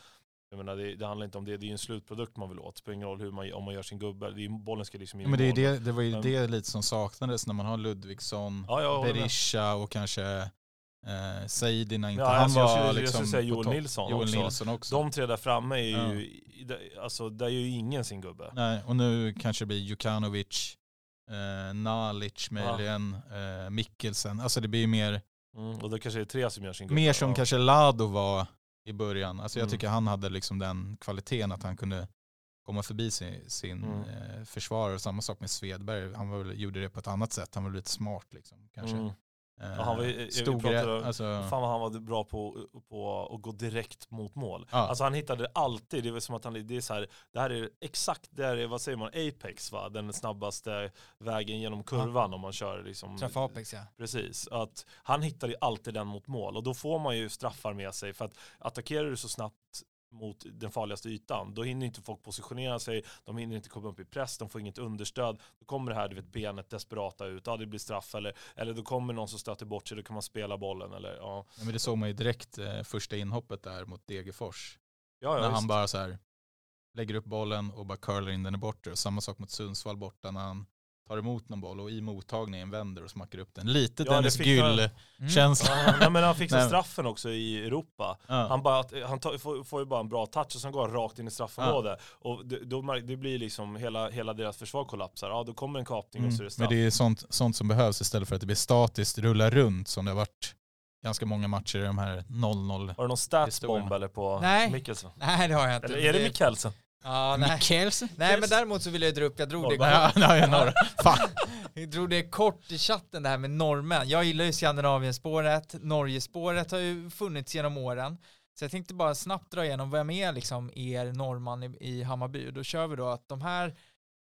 C: Jag menar, det, det handlar inte om det, det är ju en slutprodukt man vill åt. Det spelar ingen roll hur man, om man gör sin gubbe, det är, bollen ska liksom in
D: Ja, men det, är det, det var ju
C: Men-
D: det lite som saknades när man har Ludvigsson,
C: Ja, med.
D: Berisha och kanske eh, Saidi när inte
C: Ja,
D: han
C: alltså, jag
D: var
C: skulle- jag
D: liksom
C: skulle säga Joel. Nilsson
D: Joel
C: också.
D: Nilsson också.
C: De tre där framme är
D: Ja.
C: ju, det- alltså där gör ju ingen sin gubbe.
D: Nej, och nu kanske det blir Jukanovic, eh, Nalic möjligen, eh, Mikkelsen. Alltså det blir mer,
C: Mm, och det kanske är tre som gör sin gubbe.
D: mer som
C: ja.
D: kanske Lado var i början. Alltså jag
C: Mm.
D: tycker han hade liksom den kvaliteten att han kunde komma förbi sin, sin
C: Mm.
D: eh, försvarare. Samma sak med Svedberg, han var gjorde det på ett annat sätt. Han var lite smart liksom. Kanske.
C: Mm.
D: Eh,
C: Ja, han var ju-
D: stod
C: pratade-
D: rätt, alltså,
C: Fan vad han var bra på, på att gå direkt mot mål.
D: Ja.
C: Alltså han hittade alltid, det är som att han, det är så här, det här är exakt, det här är, vad säger man, apex va? Den snabbaste vägen genom kurvan om man kör liksom.
B: Träffa Apex ja.
C: Precis, att han hittade ju alltid den mot mål och då får man ju straffar med sig för att attackerar du så snabbt mot den farligaste ytan, då hinner inte folk positionera sig, de hinner inte komma upp i press, de får inget understöd, då kommer det här du vet, benet desperata ut, ja det blir straff eller, eller då kommer någon som stöter bort sig, då kan man spela bollen eller ja.
D: ja, men det såg man ju direkt eh, första inhoppet där mot Degerfors.
C: Ja, ja
D: när han bara så här lägger upp bollen och bara curlar in den i bortre. Samma sak mot Sundsvall borta när han tar emot någon boll och i mottagningen vänder och smackar upp den. Lite
C: Ja,
D: Dennis Gyll-känsla.
C: Ja, nej, men han fixar straffen också i Europa.
D: Ja.
C: Han, bara, han tar, får, får ju bara en bra touch och sen går han rakt in i straffområdet. Och det, då, det blir liksom hela, hela deras försvar kollapsar. Ja, då kommer en kapning och så är det
D: Mm.
C: straff.
D: Men det är sånt, sånt som behövs istället för att det blir statiskt, rulla runt som det har varit ganska många matcher i de här 0-0.
C: Har du någon statsbomb eller på
B: Nej.
C: Mikkelsen?
B: Nej det har jag inte.
C: Eller är det Mikkelsen?
B: Ja, nej.
D: Mikkelsen?
B: nej men däremot så vill jag dra upp, jag drog det
D: Ja, nej, några. Fan.
B: Jag drog det kort i chatten det här med norrmän. Jag gillar ju Skandinavienspåret, Norgespåret har ju funnits genom åren. Så jag tänkte bara snabbt dra igenom vem är liksom er norrman i, i Hammarby. Och då kör vi då att de här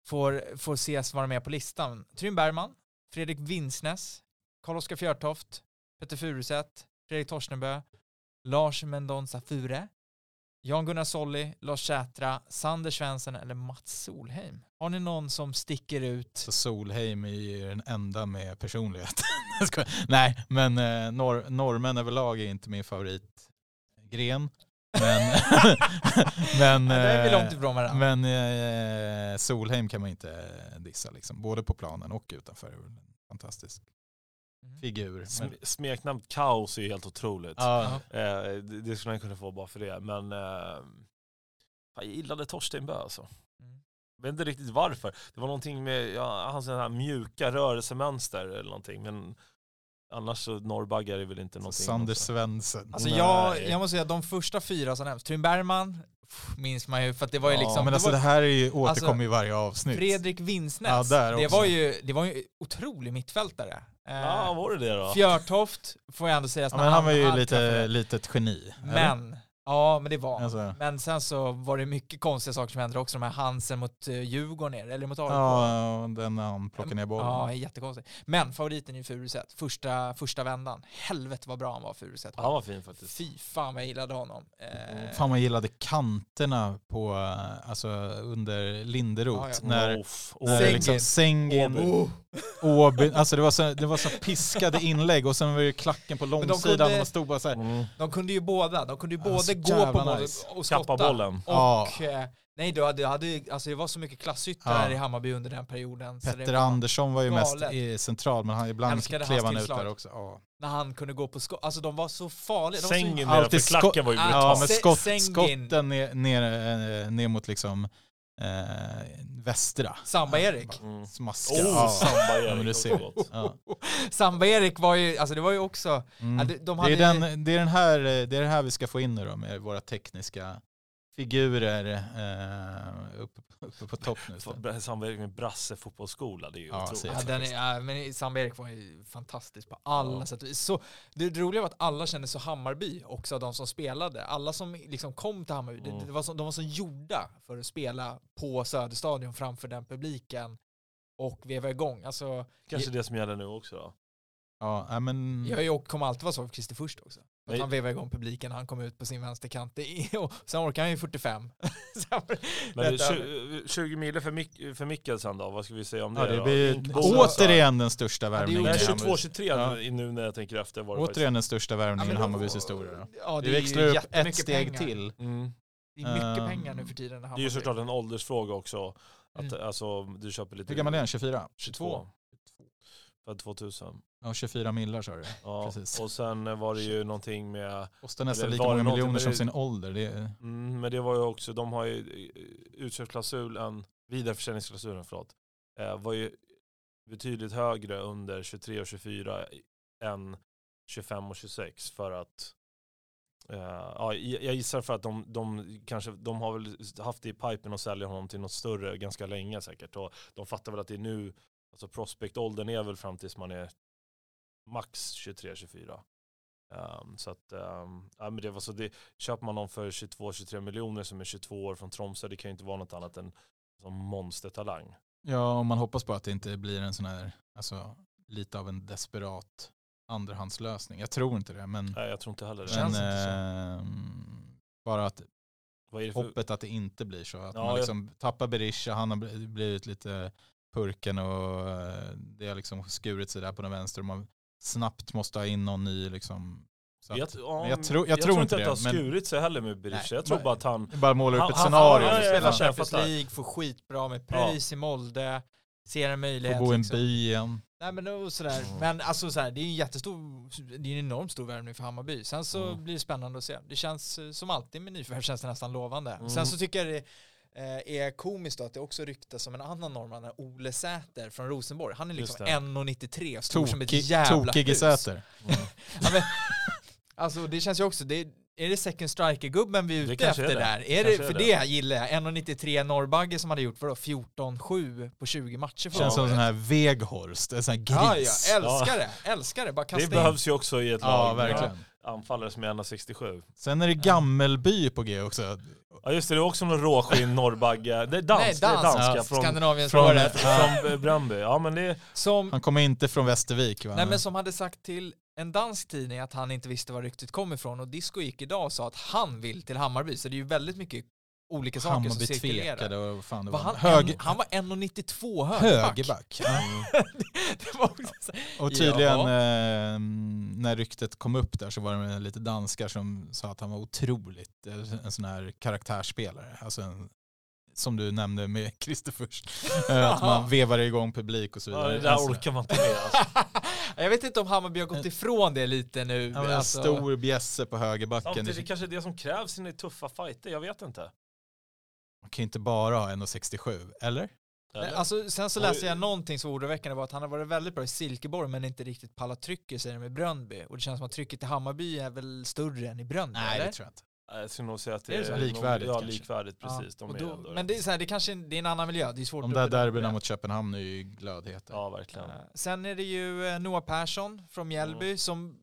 B: får, får ses vara med på listan. Trym Bergman, Fredrik Winsnäs, Karl-Oskar Fjörtoft, Peter Furuset, Fredrik Torstenbö, Lars Mendonza Fure, Jan-Gunnar Solli, Lars Sätra, Sander Svensson eller Mats Solheim. Har ni någon som sticker ut?
D: Så Solheim är ju den enda med personlighet. Nej, men eh, norr, norrmän överlag är inte min favoritgren. Men, men,
B: Ja, är vi
D: eh,
B: långt ifrån varandra.
D: men eh, Solheim kan man inte dissa, liksom. både på planen och utanför. Fantastisk. Figur. Men,
C: Sm- Smeknamn kaos är ju helt otroligt.
D: Ja.
C: Eh, det, det skulle man kunna få bara för det. Men eh, jag gillade Torsten Bö alltså.
B: Mm.
C: Jag vet inte riktigt varför. Det var någonting med ja, hans här mjuka rörelsemönster eller någonting. Men annars så norrbaggar är väl inte någonting.
D: Sander. Svensson.
B: Alltså jag, jag måste säga de första fyra som nämns, Trym Bergman minns man ju för att det var ju
C: Ja,
B: liksom,
D: men
B: det
D: alltså
B: var
D: det här är ju, återkommer
B: Alltså,
D: i varje avsnitt.
B: Fredrik Winsnäs,
D: Ja,
B: det var ju, det var ju otrolig mittfältare. Eh,
C: Ja, var det det då?
B: Fjörtoft får jag ändå säga.
D: ja, men han var ju lite, litet geni. eller?
B: Ja men det var.
D: Alltså,
B: Men sen så var det mycket konstiga saker som hände också, de här Hansen mot uh, Djurgården, eller mot AIK.
D: ja, den när han plockade ner bollen.
B: Ja, jättekonstigt. Men favoriten är ju Furuset, första, första vändan. Helvete vad bra han var Furuset.
C: Han var fin faktiskt.
B: Fy fan vad jag gillade honom. Eh,
D: Fan man gillade kanterna på, eh, alltså under Linderoth.
B: Ja, ja.
D: När,
C: Off.
D: när
B: Sengin.
D: liksom Sengin,
B: Oh.
D: Åby, alltså det var, så, det var så piskade inlägg och sen var det klacken på långsidan
B: kunde-
D: och man stod bara så här.
C: Mm.
B: De kunde ju båda, de kunde ju både
D: så
B: gå på
D: jävla
B: mål
D: nice.
B: och skotta.
C: Kappa bollen.
D: Ja.
B: Och, eh, nej, du hade, hade, alltså det var så mycket klasskyttar
D: Ja.
B: i Hammarby under den perioden. så
D: Petter
B: var,
D: Andersson var ju mest
B: galet.
D: i central men han, ibland klev han ut där också. Ja,
B: När han kunde gå på skott, alltså de var så farliga. De så,
C: Sängen
D: Alltid
C: nedanför klacken var ju brutal.
D: ja men skott, skotten ner, ner, eh, ner mot liksom eh, västra.
B: Samba-Erik.
C: Mm.
D: Smaska.
C: Oh,
D: ja.
C: samba
D: Ja.
B: Samba-Erik var ju, alltså det var ju också,
D: Mm.
B: ja, de, de
D: Det,
B: hade
D: är den, det, är den här, det är det här vi ska få in nu då med våra tekniska figurer eh, uppe, uppe på topp nu.
C: Samverkan med Brasse fotbollsskola, det är ju
D: Ja,
C: otroligt.
B: Ja, den är, men Samba-Erik var ju fantastisk på alla
C: Ja.
B: sätt så Det roliga var att alla kände så Hammarby också, de som spelade. Alla som liksom kom till Hammarby,
C: Mm.
B: det, det var så, de var så gjorda för att spela på Söderstadion framför den publiken och veva igång. Alltså,
C: Kanske det som gäller nu också då.
D: Ja, men,
B: jag kommer alltid vara så för Christer först också. Att han vevade igång publiken när han kom ut på sin vänsterkant. Och Sen orkar han ju 45. Sen var-
C: Men
B: Detta-
C: 20, 20 mil för, Mik- för Mikkelsen då, vad ska vi säga om det
D: Ja, det blir återigen den största
B: det är
D: värvningen. Hammarbys-
C: 22-23
D: Ja.
C: nu när jag tänker efter var det
D: Återigen den största
B: Ja,
D: värvningen
B: men
D: i Hammarbys historia.
B: Ja, det är
D: växlar
B: ju
D: upp ett steg
B: pengar.
D: till.
C: faktiskt. Mm.
B: Det är mycket
D: Ehm,
B: pengar nu för tiden.
C: Det är ju såklart en åldersfråga också. Att,
B: Mm.
C: alltså, du köper lite...
D: Hur gammal är han? 24?
C: 22. Född 2000.
D: Ja, 24 millar sa du.
C: Ja.
D: Precis.
C: Och sen eh, var det ju någonting med,
D: Kostar nästan lika många miljoner som
C: det-
D: sin ålder. Det
C: mm, men det var ju också, de har ju eh, utköpsklausulen, vidareförsäljningsklausulen förlåt, eh, var ju betydligt högre under 23 och 24 än 25 och 26 för att eh, ja, jag gissar för att de, de kanske, de har väl haft det i pipen och sälja honom till något större ganska länge säkert. Och de fattar väl att det är nu, alltså prospectåldern är väl fram tills man är max 23-24. Um, så att, um, ja, men det var så det, köper man någon för 22-23 miljoner som är 22 år från Tromsö, det kan ju inte vara något annat än som monstertalang.
D: ja, och man hoppas på att det inte blir en sån här, alltså lite av en desperat andrahandslösning. Jag tror inte det, men,
C: Nej, jag tror inte heller det.
D: men
B: känns inte så.
D: ehm, bara att
C: Vad är det för,
D: hoppet att det inte blir så. Att
C: Ja,
D: man
C: jag-
D: liksom tappar Berisha, han har bl- blivit lite purken och eh, det har liksom skurit sig där på den vänster och man snabbt måste ha in någon ny liksom. Så
C: jag,
D: att,
C: ja,
D: men jag tror- jag tror inte
C: att det har
D: det,
C: skurit sig heller med Berisha. Jag tror bara att han,
D: bara måla upp
C: Han-
D: ett
C: han-
D: scenario.
C: ja, ja,
B: Spelar
C: jag fattar, jag
B: Champions. League, får skitbra med pröjs i Molde, ser en
D: Får
B: möjlighet.
D: bo i en
B: liksom.
D: by igen.
B: Nej men och sådär.
C: Mm.
B: Men alltså sådär, det är en jättestor, det är en enormt stor värvning för Hammarby. Sen så
C: Mm.
B: blir det spännande att se. Det känns eh, som alltid med nyförvärv känns det nästan lovande.
C: Mm.
B: Sen så tycker jag det eh, är komiskt då att det också ryktas om en annan norrman, Ole Säter från Rosenborg. Han är liksom
C: det.
B: 1,93 stor som ett jävla
D: tokig
B: hus.
D: Säter.
B: Ja, men, alltså det känns ju också, det, är det second striker-gubben vi är
C: Det
B: ute
C: kanske
B: efter
C: är det.
B: där? Är det,
C: är
B: för
C: det.
B: det gillar jag. 1,93 Norrbagge som hade gjort vadå, 14-7 på 20 matcher förra
D: Känns som en sån här Veghorst, en sån här
B: Ja,
D: gris.
B: ja, älskar det. Älskar det. Bara kasta
C: det
B: in.
C: behövs ju också i ett
D: Ja,
C: lag
D: verkligen.
C: Med anfallare som är 1,67.
D: Sen är det Gammelby på G också.
C: Ja just det, det är också någon råskinn norrbagge. Det är dans,
B: Nej,
C: det är
B: dans.
C: danska
D: Ja,
C: från,
B: Skandinaviens
D: från-
B: spåret.
C: från eh, Bröndby. Ja men det,
B: Som,
D: Han kommer inte från Västervik va?
B: nej, men som hade sagt till en dansk tidning att han inte visste var ryktet kom ifrån och Disco gick idag och sa att han vill till Hammarby. Så det är ju väldigt mycket olika saker som
D: Hammarby
B: cirkulerar.
D: tvekade och vad fan det
B: Var
D: var.
B: han,
D: Hög,
B: en, han var 1,92 högerback.
D: högerback. Ja.
B: det var också så,
D: Och tydligen
B: Ja.
D: eh, när ryktet kom upp där så var det lite danskar som sa att han var otroligt eh, en sån här karaktärsspelare. Alltså en, som du nämnde med Christer först. Eh, att man vevar igång publik och så
C: ja,
D: vidare.
C: det där
D: Alltså,
C: orkar man inte med alltså.
B: jag vet inte om Hammarby har gått ifrån det lite nu.
D: ja, en
B: Alltså,
D: stor bjässe på högerbacken.
C: Samtidigt
D: Det,
C: det kanske är det som krävs i tuffa fighter, jag vet inte.
D: Man kan ju inte bara ha 1,67, eller?
C: Eller?
B: Alltså, sen så läste jag någonting som var oroväckande var att han har varit väldigt bra i Silkeborg men inte riktigt pallat trycket säger de med Bröndby. Och det känns som att trycket i Hammarby är väl större än i Bröndby,
D: Nej,
B: eller?
D: det tror jag inte.
C: Jag skulle nog säga att det
B: Är det
C: nog-
D: Likvärdigt
C: Ja,
D: kanske.
C: likvärdigt
B: Ja,
C: precis. De
B: och
C: är
B: då,
C: ändå,
B: men det är, så här, det kanske det är en annan miljö, det är svårt
D: De
B: att
D: där derbyna mot Köpenhamn är ju glödheta.
C: Ja, verkligen.
B: Eh, Sen är det ju eh, Noah Persson från Mjällby
C: Mm.
B: som,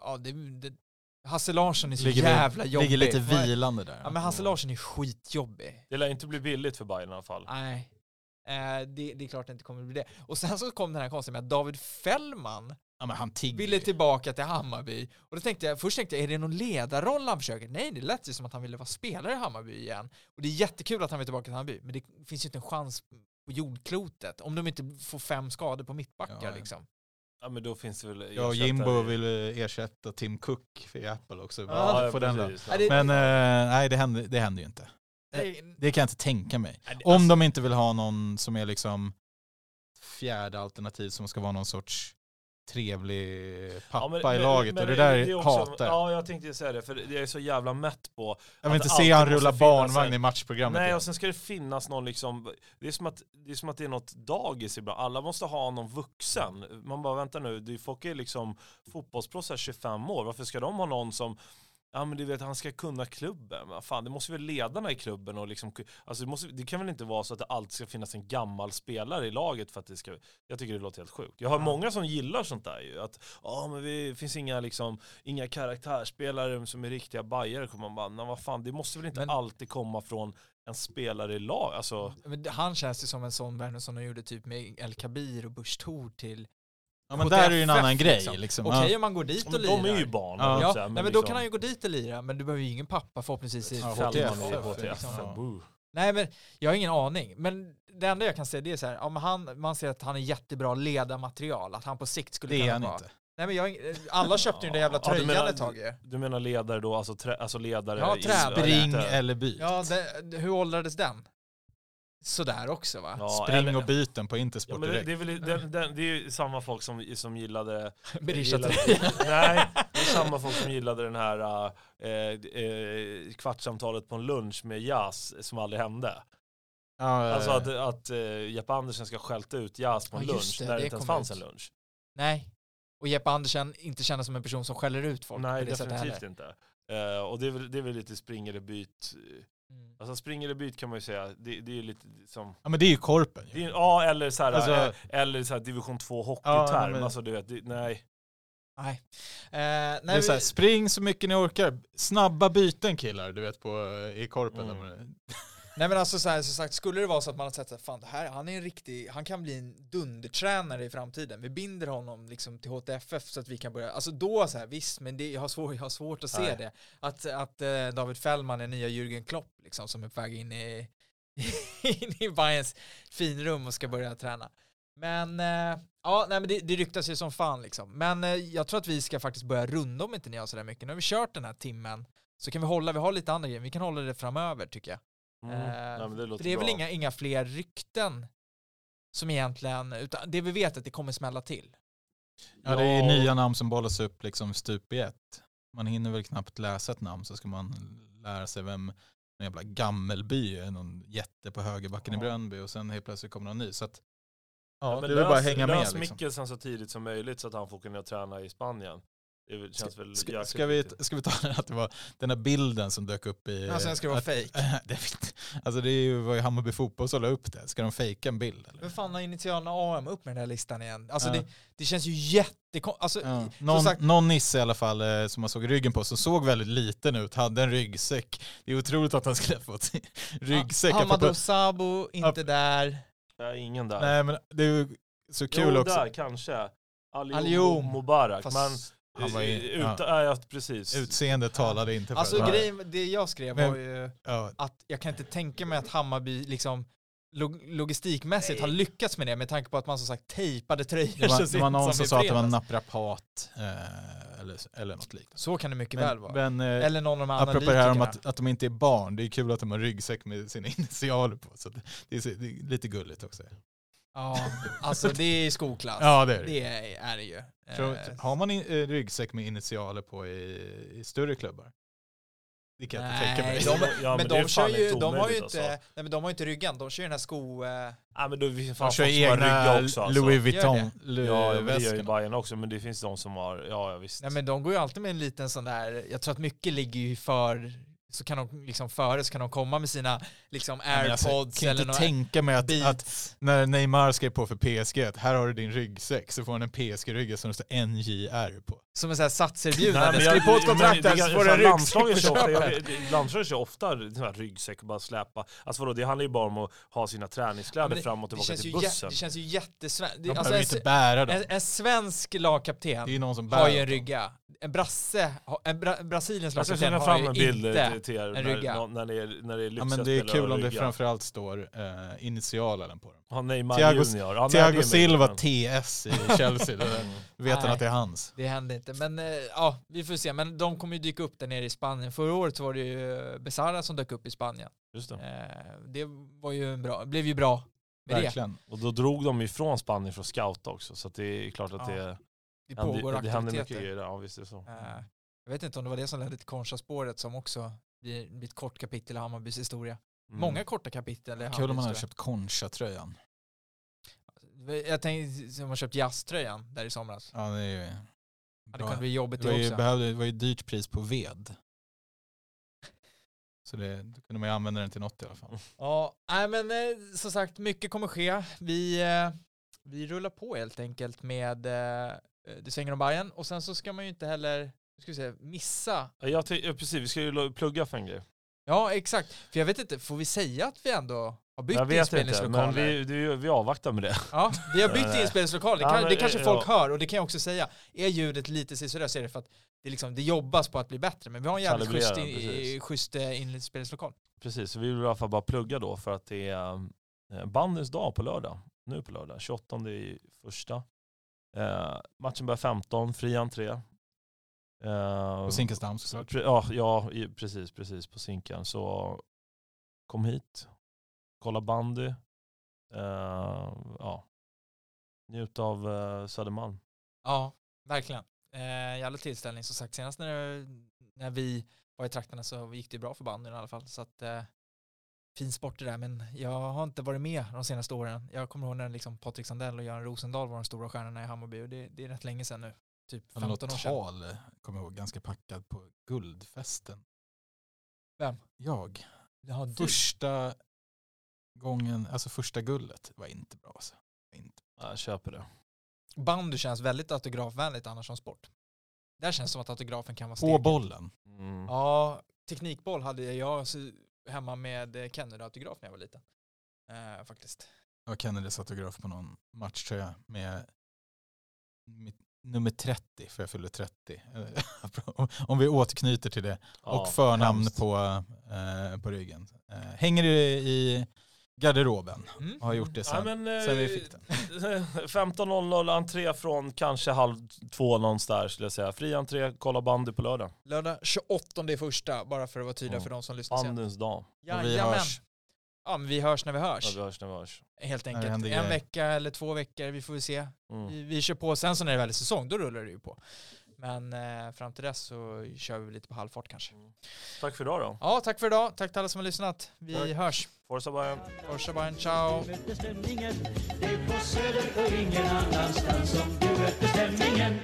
B: ja det, det Hasse Larsson är så
D: Ligger,
B: jävla jobbig.
D: ligger lite vilande där.
B: Ja men Hasse. Larsson är skitjobbig.
C: Det lär inte bli billigt för Bayern i alla fall.
B: Nej. Eh, det, det är klart det inte kommer att bli det. Och sen så kom den här konstiga med att David Fällman
D: Ja, men han tigger
B: ville tillbaka till Hammarby. Och då tänkte jag, först tänkte jag, är det någon ledarroll han försöker? Nej, det lät ju som att han ville vara spelare i Hammarby igen. Och det är jättekul att han vill tillbaka till Hammarby, men det finns ju inte en chans på jordklotet om de inte får fem skador på mittbackar
D: Ja, ja.
B: liksom.
C: Ja men då finns det väl
D: Ja, Jimbo vill eh, ersätta Tim Cook för Apple också.
B: Ja,
C: ja,
D: den då.
C: precis.
B: Ja,
D: Men eh, nej, det händer, det händer ju inte.
B: Nej,
D: Det kan jag inte tänka mig.
B: nej,
D: Om
B: alltså-
D: de inte vill ha någon som är liksom fjärde alternativ som ska vara någon sorts trevlig pappa
C: Ja, men-
D: i laget
C: men
D: och det där
C: är också-
D: hatar.
C: Ja, jag tänkte säga det, för jag är så jävla mätt på
D: Jag vill inte
C: det
D: se han rulla barnvagn
C: en-
D: i matchprogrammet.
C: Nej,
D: igen.
C: och sen ska det finnas någon liksom, det är som att det är, som att det är något dagis ibland. Alla måste ha någon vuxen. Man bara, vänta nu, det folk är liksom fotbollsproffs här 25 år. Varför ska de ha någon som Ja men du vet han ska kunna klubben, vad fan det måste väl ledarna i klubben och liksom, alltså det, måste, det kan väl inte vara så att det alltid ska finnas en gammal spelare i laget för att det ska, jag tycker det låter helt sjukt. Jag har många som gillar sånt där ju, att ja men vi, det finns inga liksom, inga karaktärsspelare som är riktiga bajare, kommer man bara, nej vad fan det måste väl inte
B: Men-
C: alltid komma från en spelare i lag, alltså
B: Men han känns ju som en sån värvning som de gjorde typ med El Kabir och Bush Thor till
D: Ja men där är det ju en annan grej
B: liksom.
D: liksom.
B: Okej
D: Ja.
B: om man går dit och
C: Men
B: lirar.
C: de är ju barn.
D: Ja.
B: Ja,
C: säga,
B: nej, men då
C: liksom-
B: kan han ju gå dit och lira, men du behöver ju ingen pappa förhoppningsvis i
D: Ja, HTF,
C: HTF.
D: liksom.
C: Boo.
B: Nej men jag har ingen aning. Men det enda jag kan säga det är så här, ja, men han, man ser att han är jättebra ledarmaterial, att han på sikt skulle
D: Det är
B: kunna
D: han
B: vara.
D: inte.
B: Nej men jag, alla köpte ju den där jävla
C: Ja, du
B: tröjan
C: menar-
B: ett tag.
C: Du menar ledare då, alltså, trä, alltså ledare
B: Ja,
C: i-
B: tränare.
D: Spring eller byt.
B: Ja, det, hur åldrades den? Sådär också va?
C: Ja,
D: Spring
C: eller-
D: och byten på
C: Ja,
D: Intersport
C: men det,
D: direkt.
C: det, är väl, det, det, det är ju samma folk som, som gillade...
B: Berisha
C: gillade nej, det är samma folk som gillade den här äh, äh, kvartssamtalet på en lunch med Jazz som aldrig hände.
D: Ja,
C: Alltså att, att äh, Jeppe Andersen ska skälta ut Jazz på en
B: Ja, just
C: lunch
B: det,
C: när det inte ens fanns
B: ut.
C: en lunch.
B: Nej. Och Jeppe Andersen inte känns som en person som skäller ut folk
C: Nej,
B: på det sättet
C: definitivt inte. Eh, och det är, väl, det är väl lite spring eller byt.
B: Mm.
C: Alltså spring eller byt kan man ju säga, det, det är ju lite som...
D: ja men det är ju korpen. Ju.
C: är, ja, eller så här,
D: Alltså-
C: eh, eller så här division 2
D: Ja,
C: hockeyterm.
D: men-
C: alltså du vet, det, nej.
B: Nej. Eh,
D: Det är
B: nej
D: så här,
B: vi,
D: spring så mycket ni orkar. Snabba byten killar, du vet på, eh, i korpen.
C: Mm.
B: Nej men alltså så här, som sagt, skulle det vara så att man har sett att fan det här, han är en riktig, han kan bli en dundertränare i framtiden. Vi binder honom liksom till HTFF så att vi kan börja, alltså då så här, visst, men det, jag, har svår, jag har svårt att se
C: Nej.
B: det. Att, att eh, David Fällman är nya Jürgen Klopp liksom som är på väg in i, in i Bayerns finrum och ska börja träna. Men eh, ja, nej men det, det ryktas ju som fan liksom. Men eh, jag tror att vi ska faktiskt börja runda om inte ni har sådär mycket. Nu har vi kört den här timmen så kan vi hålla, vi har lite andra grejer, vi kan hålla det framöver tycker jag.
C: Mm.
B: Eh,
C: nej det
B: det är
C: bra.
B: väl inga, inga fler rykten som egentligen, utan det vi vet är att det kommer smälla till.
D: Ja det är nya namn som bollas upp liksom stup i ett. Man hinner väl knappt läsa ett namn så ska man lära sig vem en jävla gammelby är, någon jätte på högerbacken i
C: Ja.
D: Brönnby och sen helt plötsligt kommer någon ny. Så att, ja,
C: Ja, men
D: det är väl bara att
C: lös,
D: hänga
C: lös
D: med. Liksom.
C: Mikkelsen så tidigt som möjligt så att han får kunna träna i Spanien. Det känns väl
D: Ska, ska, vi, ska vi ta den att det var den här bilden som dök upp i...
B: Men sen ska det vara
D: att- det, alltså det är ju, var ju Hammarby fotboll som la upp det. Ska de fejka en bild? Eller?
B: Men fan har initialerna AM upp med den här listan igen? Alltså
D: Ja.
B: det, det känns ju jättekonstigt. Alltså,
D: Ja.
B: i-
D: Någon,
B: sagt,
D: någon nisse i alla fall eh, som man såg ryggen på som såg väldigt liten ut, hade en ryggsäck. Det är otroligt att han skulle ha fått ryggsäck.
B: Hamadou
D: apropå-
B: Sabo, inte där.
C: Nej, ingen där.
D: Nej men det är ju så kul
C: jo,
D: också.
C: där kanske.
B: Alioum
C: Mubarak.
B: Fast,
D: Han var ju-
C: ut,
D: ja.
C: ja. Precis.
D: Utseendet talade inte för
B: alltså
D: det.
B: grejen, det jag skrev
D: Men-
B: var ju
D: Ja,
B: att jag kan inte tänka mig att Hammarby liksom log logistikmässigt
C: Nej.
B: har lyckats med det med tanke på att man som sagt tejpade tröjor
D: det var, det var någon
B: som
D: sa att det var en naprapat eh, eller, eller något liknande.
B: Så kan det mycket väl vara.
D: Men, men eh,
B: Eller någon av de här
D: apropå det här om att, att de inte är barn, det är kul att de har ryggsäck med sina initialer på. Så det, det, är, så- det är lite gulligt också.
B: Ja, alltså det är skoklass.
D: Ja det är det.
B: Det är, det ju.
D: Tror,
B: Eh,
D: har man in, eh, ryggsäck med initialer på i, i större klubbar? Det kan jag inte
B: Nej,
D: tänka mig.
B: de-
C: Ja,
B: men
C: är
B: de
C: fan
B: kör ju, de har ju inte,
C: alltså.
B: nej men de har ju inte ryggan, de kör ju den här sko... Eh,
C: Ja, men då det
D: De
C: fan
D: kör
C: har
D: egna
C: rygga också. Alltså.
D: Louis Vuitton
C: Ja, men det gör ju. Bayern också, men det finns de som har, ja, ja visst.
B: nej men de går ju alltid med en liten sån där, jag tror att mycket ligger ju för, så kan de liksom före så kan de komma med sina liksom
D: Ja, alltså,
B: airpods
D: kan jag
B: eller
D: inte
B: några
D: tänka mig att, att när Neymar skrev på för PSG, att här har du din ryggsäck, så får han en PSG-rygga som det står NJR på.
B: Som en sån här satserbjudande, skriv
C: jag-
B: på ett kontrakt
C: det-
B: där så får du
C: så
B: en ryggsäck på
C: kör ofta, jag- Landslaget kör ofta sån här ryggsäck och bara släpa. Alltså vadå, det handlar ju bara om att ha sina
B: Ja,
C: träningskläder
B: men det-
C: fram och tillbaka till
B: jä,
C: bussen.
B: det känns ju jättesvenskt.
D: De
B: Alltså
D: behöver
B: en,
D: inte bära dem.
B: en, en svensk lagkapten
D: Det är ju någon som bär
B: har ju en rygga. En brasse, en Bra, Brasiliens lagkapten har
C: fram
B: ju
C: en bild
B: inte.
C: eh, er
B: en rygga.
C: när, när, det är, när det är
D: Ja,
C: lyxiga
D: men det är
C: spelare
D: kul om det framförallt står eh, initialen på dem.
C: Ja, Neymar
D: Thiago-
C: Junior. Det är
D: Thiago Silva TS i Chelsea, då vet han att det är hans.
B: Det hände inte, men eh, ja, vi får se. Men de kommer ju dyka upp där nere i Spanien. Förra året var det ju eh, Besara som dök upp i Spanien.
C: Just det.
B: Eh, det var ju en bra, blev ju bra med det.
D: Verkligen.
C: Och då drog de ifrån Spanien för att scouta också, så att det är klart att
B: Ja,
C: det,
B: Det pågår
C: det, det händer mycket grejer. Ja, visst är det så.
B: Eh, jag vet inte om det var det som ledde till Concha-spåret som också blir ett kort kapitel i Hammarbys historia.
C: Mm.
B: Många korta kapitel
D: Kul om
B: Hammarbys
D: man hade köpt Concha-tröjan.
B: Jag tänkte som man köpt jazztröjan där i somras.
D: Ja, det är ju
B: Hade
D: bra.
B: kunnat bli jobbigt
D: Det
B: det
D: var, ju,
B: också.
D: behövde, det var ju dyrt pris på ved. Så det, då kunde man ju använda den till något i alla fall.
B: Ja, nej men eh, som sagt, mycket kommer ske. Vi, eh, vi rullar på helt enkelt med eh, Det svänger om Bayern och sen så ska man ju inte heller ska vi se, missa.
C: Ja, Jag ja, precis, vi ska ju plugga för en grej.
B: Ja, exakt. För jag vet inte, får vi säga att vi ändå har bytt
C: Jag vet inte,
B: inspelningslokaler.
C: men vi, vi, vi avvaktar med det.
B: Ja, vi har bytt
C: Nej.
B: inspelningslokal. Det,
C: Ja,
B: kan,
C: men,
B: det kanske
C: ja.
B: folk hör och det kan jag också säga. Är ljudet lite sisådär så är det för att det, liksom, det jobbas på att bli bättre. Men vi har en jävligt schysst, in, schysst eh, inspelningslokal.
C: Precis, så vi vill i alla fall bara plugga då för att det är eh, bandens dag på lördag. Nu på lördag, 28 i första. Eh, matchen börjar 15, fri entré. Eh,
D: På Zinkensdamm såklart.
C: Pre- Ja, ja precis, precis på Zinken. Så kom hit, kolla bandy. Eh, ja. Njut av eh, Södermalm.
B: Ja, verkligen. Eh, jävla tillställning. Som sagt, senast när, när vi var i trakterna så gick det bra för bandyn i alla fall. Så att, eh, fin sport det där, men jag har inte varit med de senaste åren. Jag kommer ihåg när liksom Patrik Sandell och Göran Rosendahl var de stora stjärnorna i Hammarby och det, det är rätt länge sedan nu. Typ
D: Han hade
B: 15 år sedan.
D: tal, kommer jag ihåg, ganska packad på guldfesten.
B: Vem?
D: Jag.
B: Ja, du.
D: Första gången, alltså första guldet var inte bra. Alltså. Var Inte.
C: Ja, Jag köper det.
B: Bandy känns väldigt autografvänligt annars som sport. Där känns det som att autografen kan vara
D: På
B: stegen.
D: bollen.
C: Mm.
B: Ja, teknikboll hade jag hemma med Kennedy-autograf när jag var liten. Eh, faktiskt.
D: Jag Kennedys autograf på någon matchtröja med mitt, nummer 30, för jag fyllde 30. Om- Om vi återknyter till det.
C: Ja,
D: och förnamn
C: hemskt.
D: på, eh, på ryggen. Eh, hänger det i garderoben.
B: Mm.
D: Har gjort det
C: Ja,
D: sen,
C: men, eh,
D: sen vi fick den.
C: 15.00 entré från kanske halv två någonstans skulle jag säga. Fri entré, kolla bandy på lördag.
B: Lördag 28 i första, bara för att vara tydliga
C: Ja.
B: för de som lyssnar sen.
C: Bandens dag.
D: Och vi
B: Jajamän.
D: hörs.
B: Ja, men vi hörs när vi hörs.
C: Ja, vi hörs när vi hörs.
B: Helt enkelt. En
D: grejer.
B: vecka eller två veckor, vi får väl se.
C: Mm.
B: Vi, vi kör på, sen så när det väl är säsong, då rullar det ju på. Men eh, fram till dess så kör vi lite på halvfart kanske.
C: Tack för idag då.
B: Ja, tack för idag. Tack till alla som har lyssnat. Vi
C: Tack.
B: hörs.
C: Forza Bayern.
B: Forza Bayern, ciao.
A: Det är på Söder och ingen annanstans som du mötte stämningen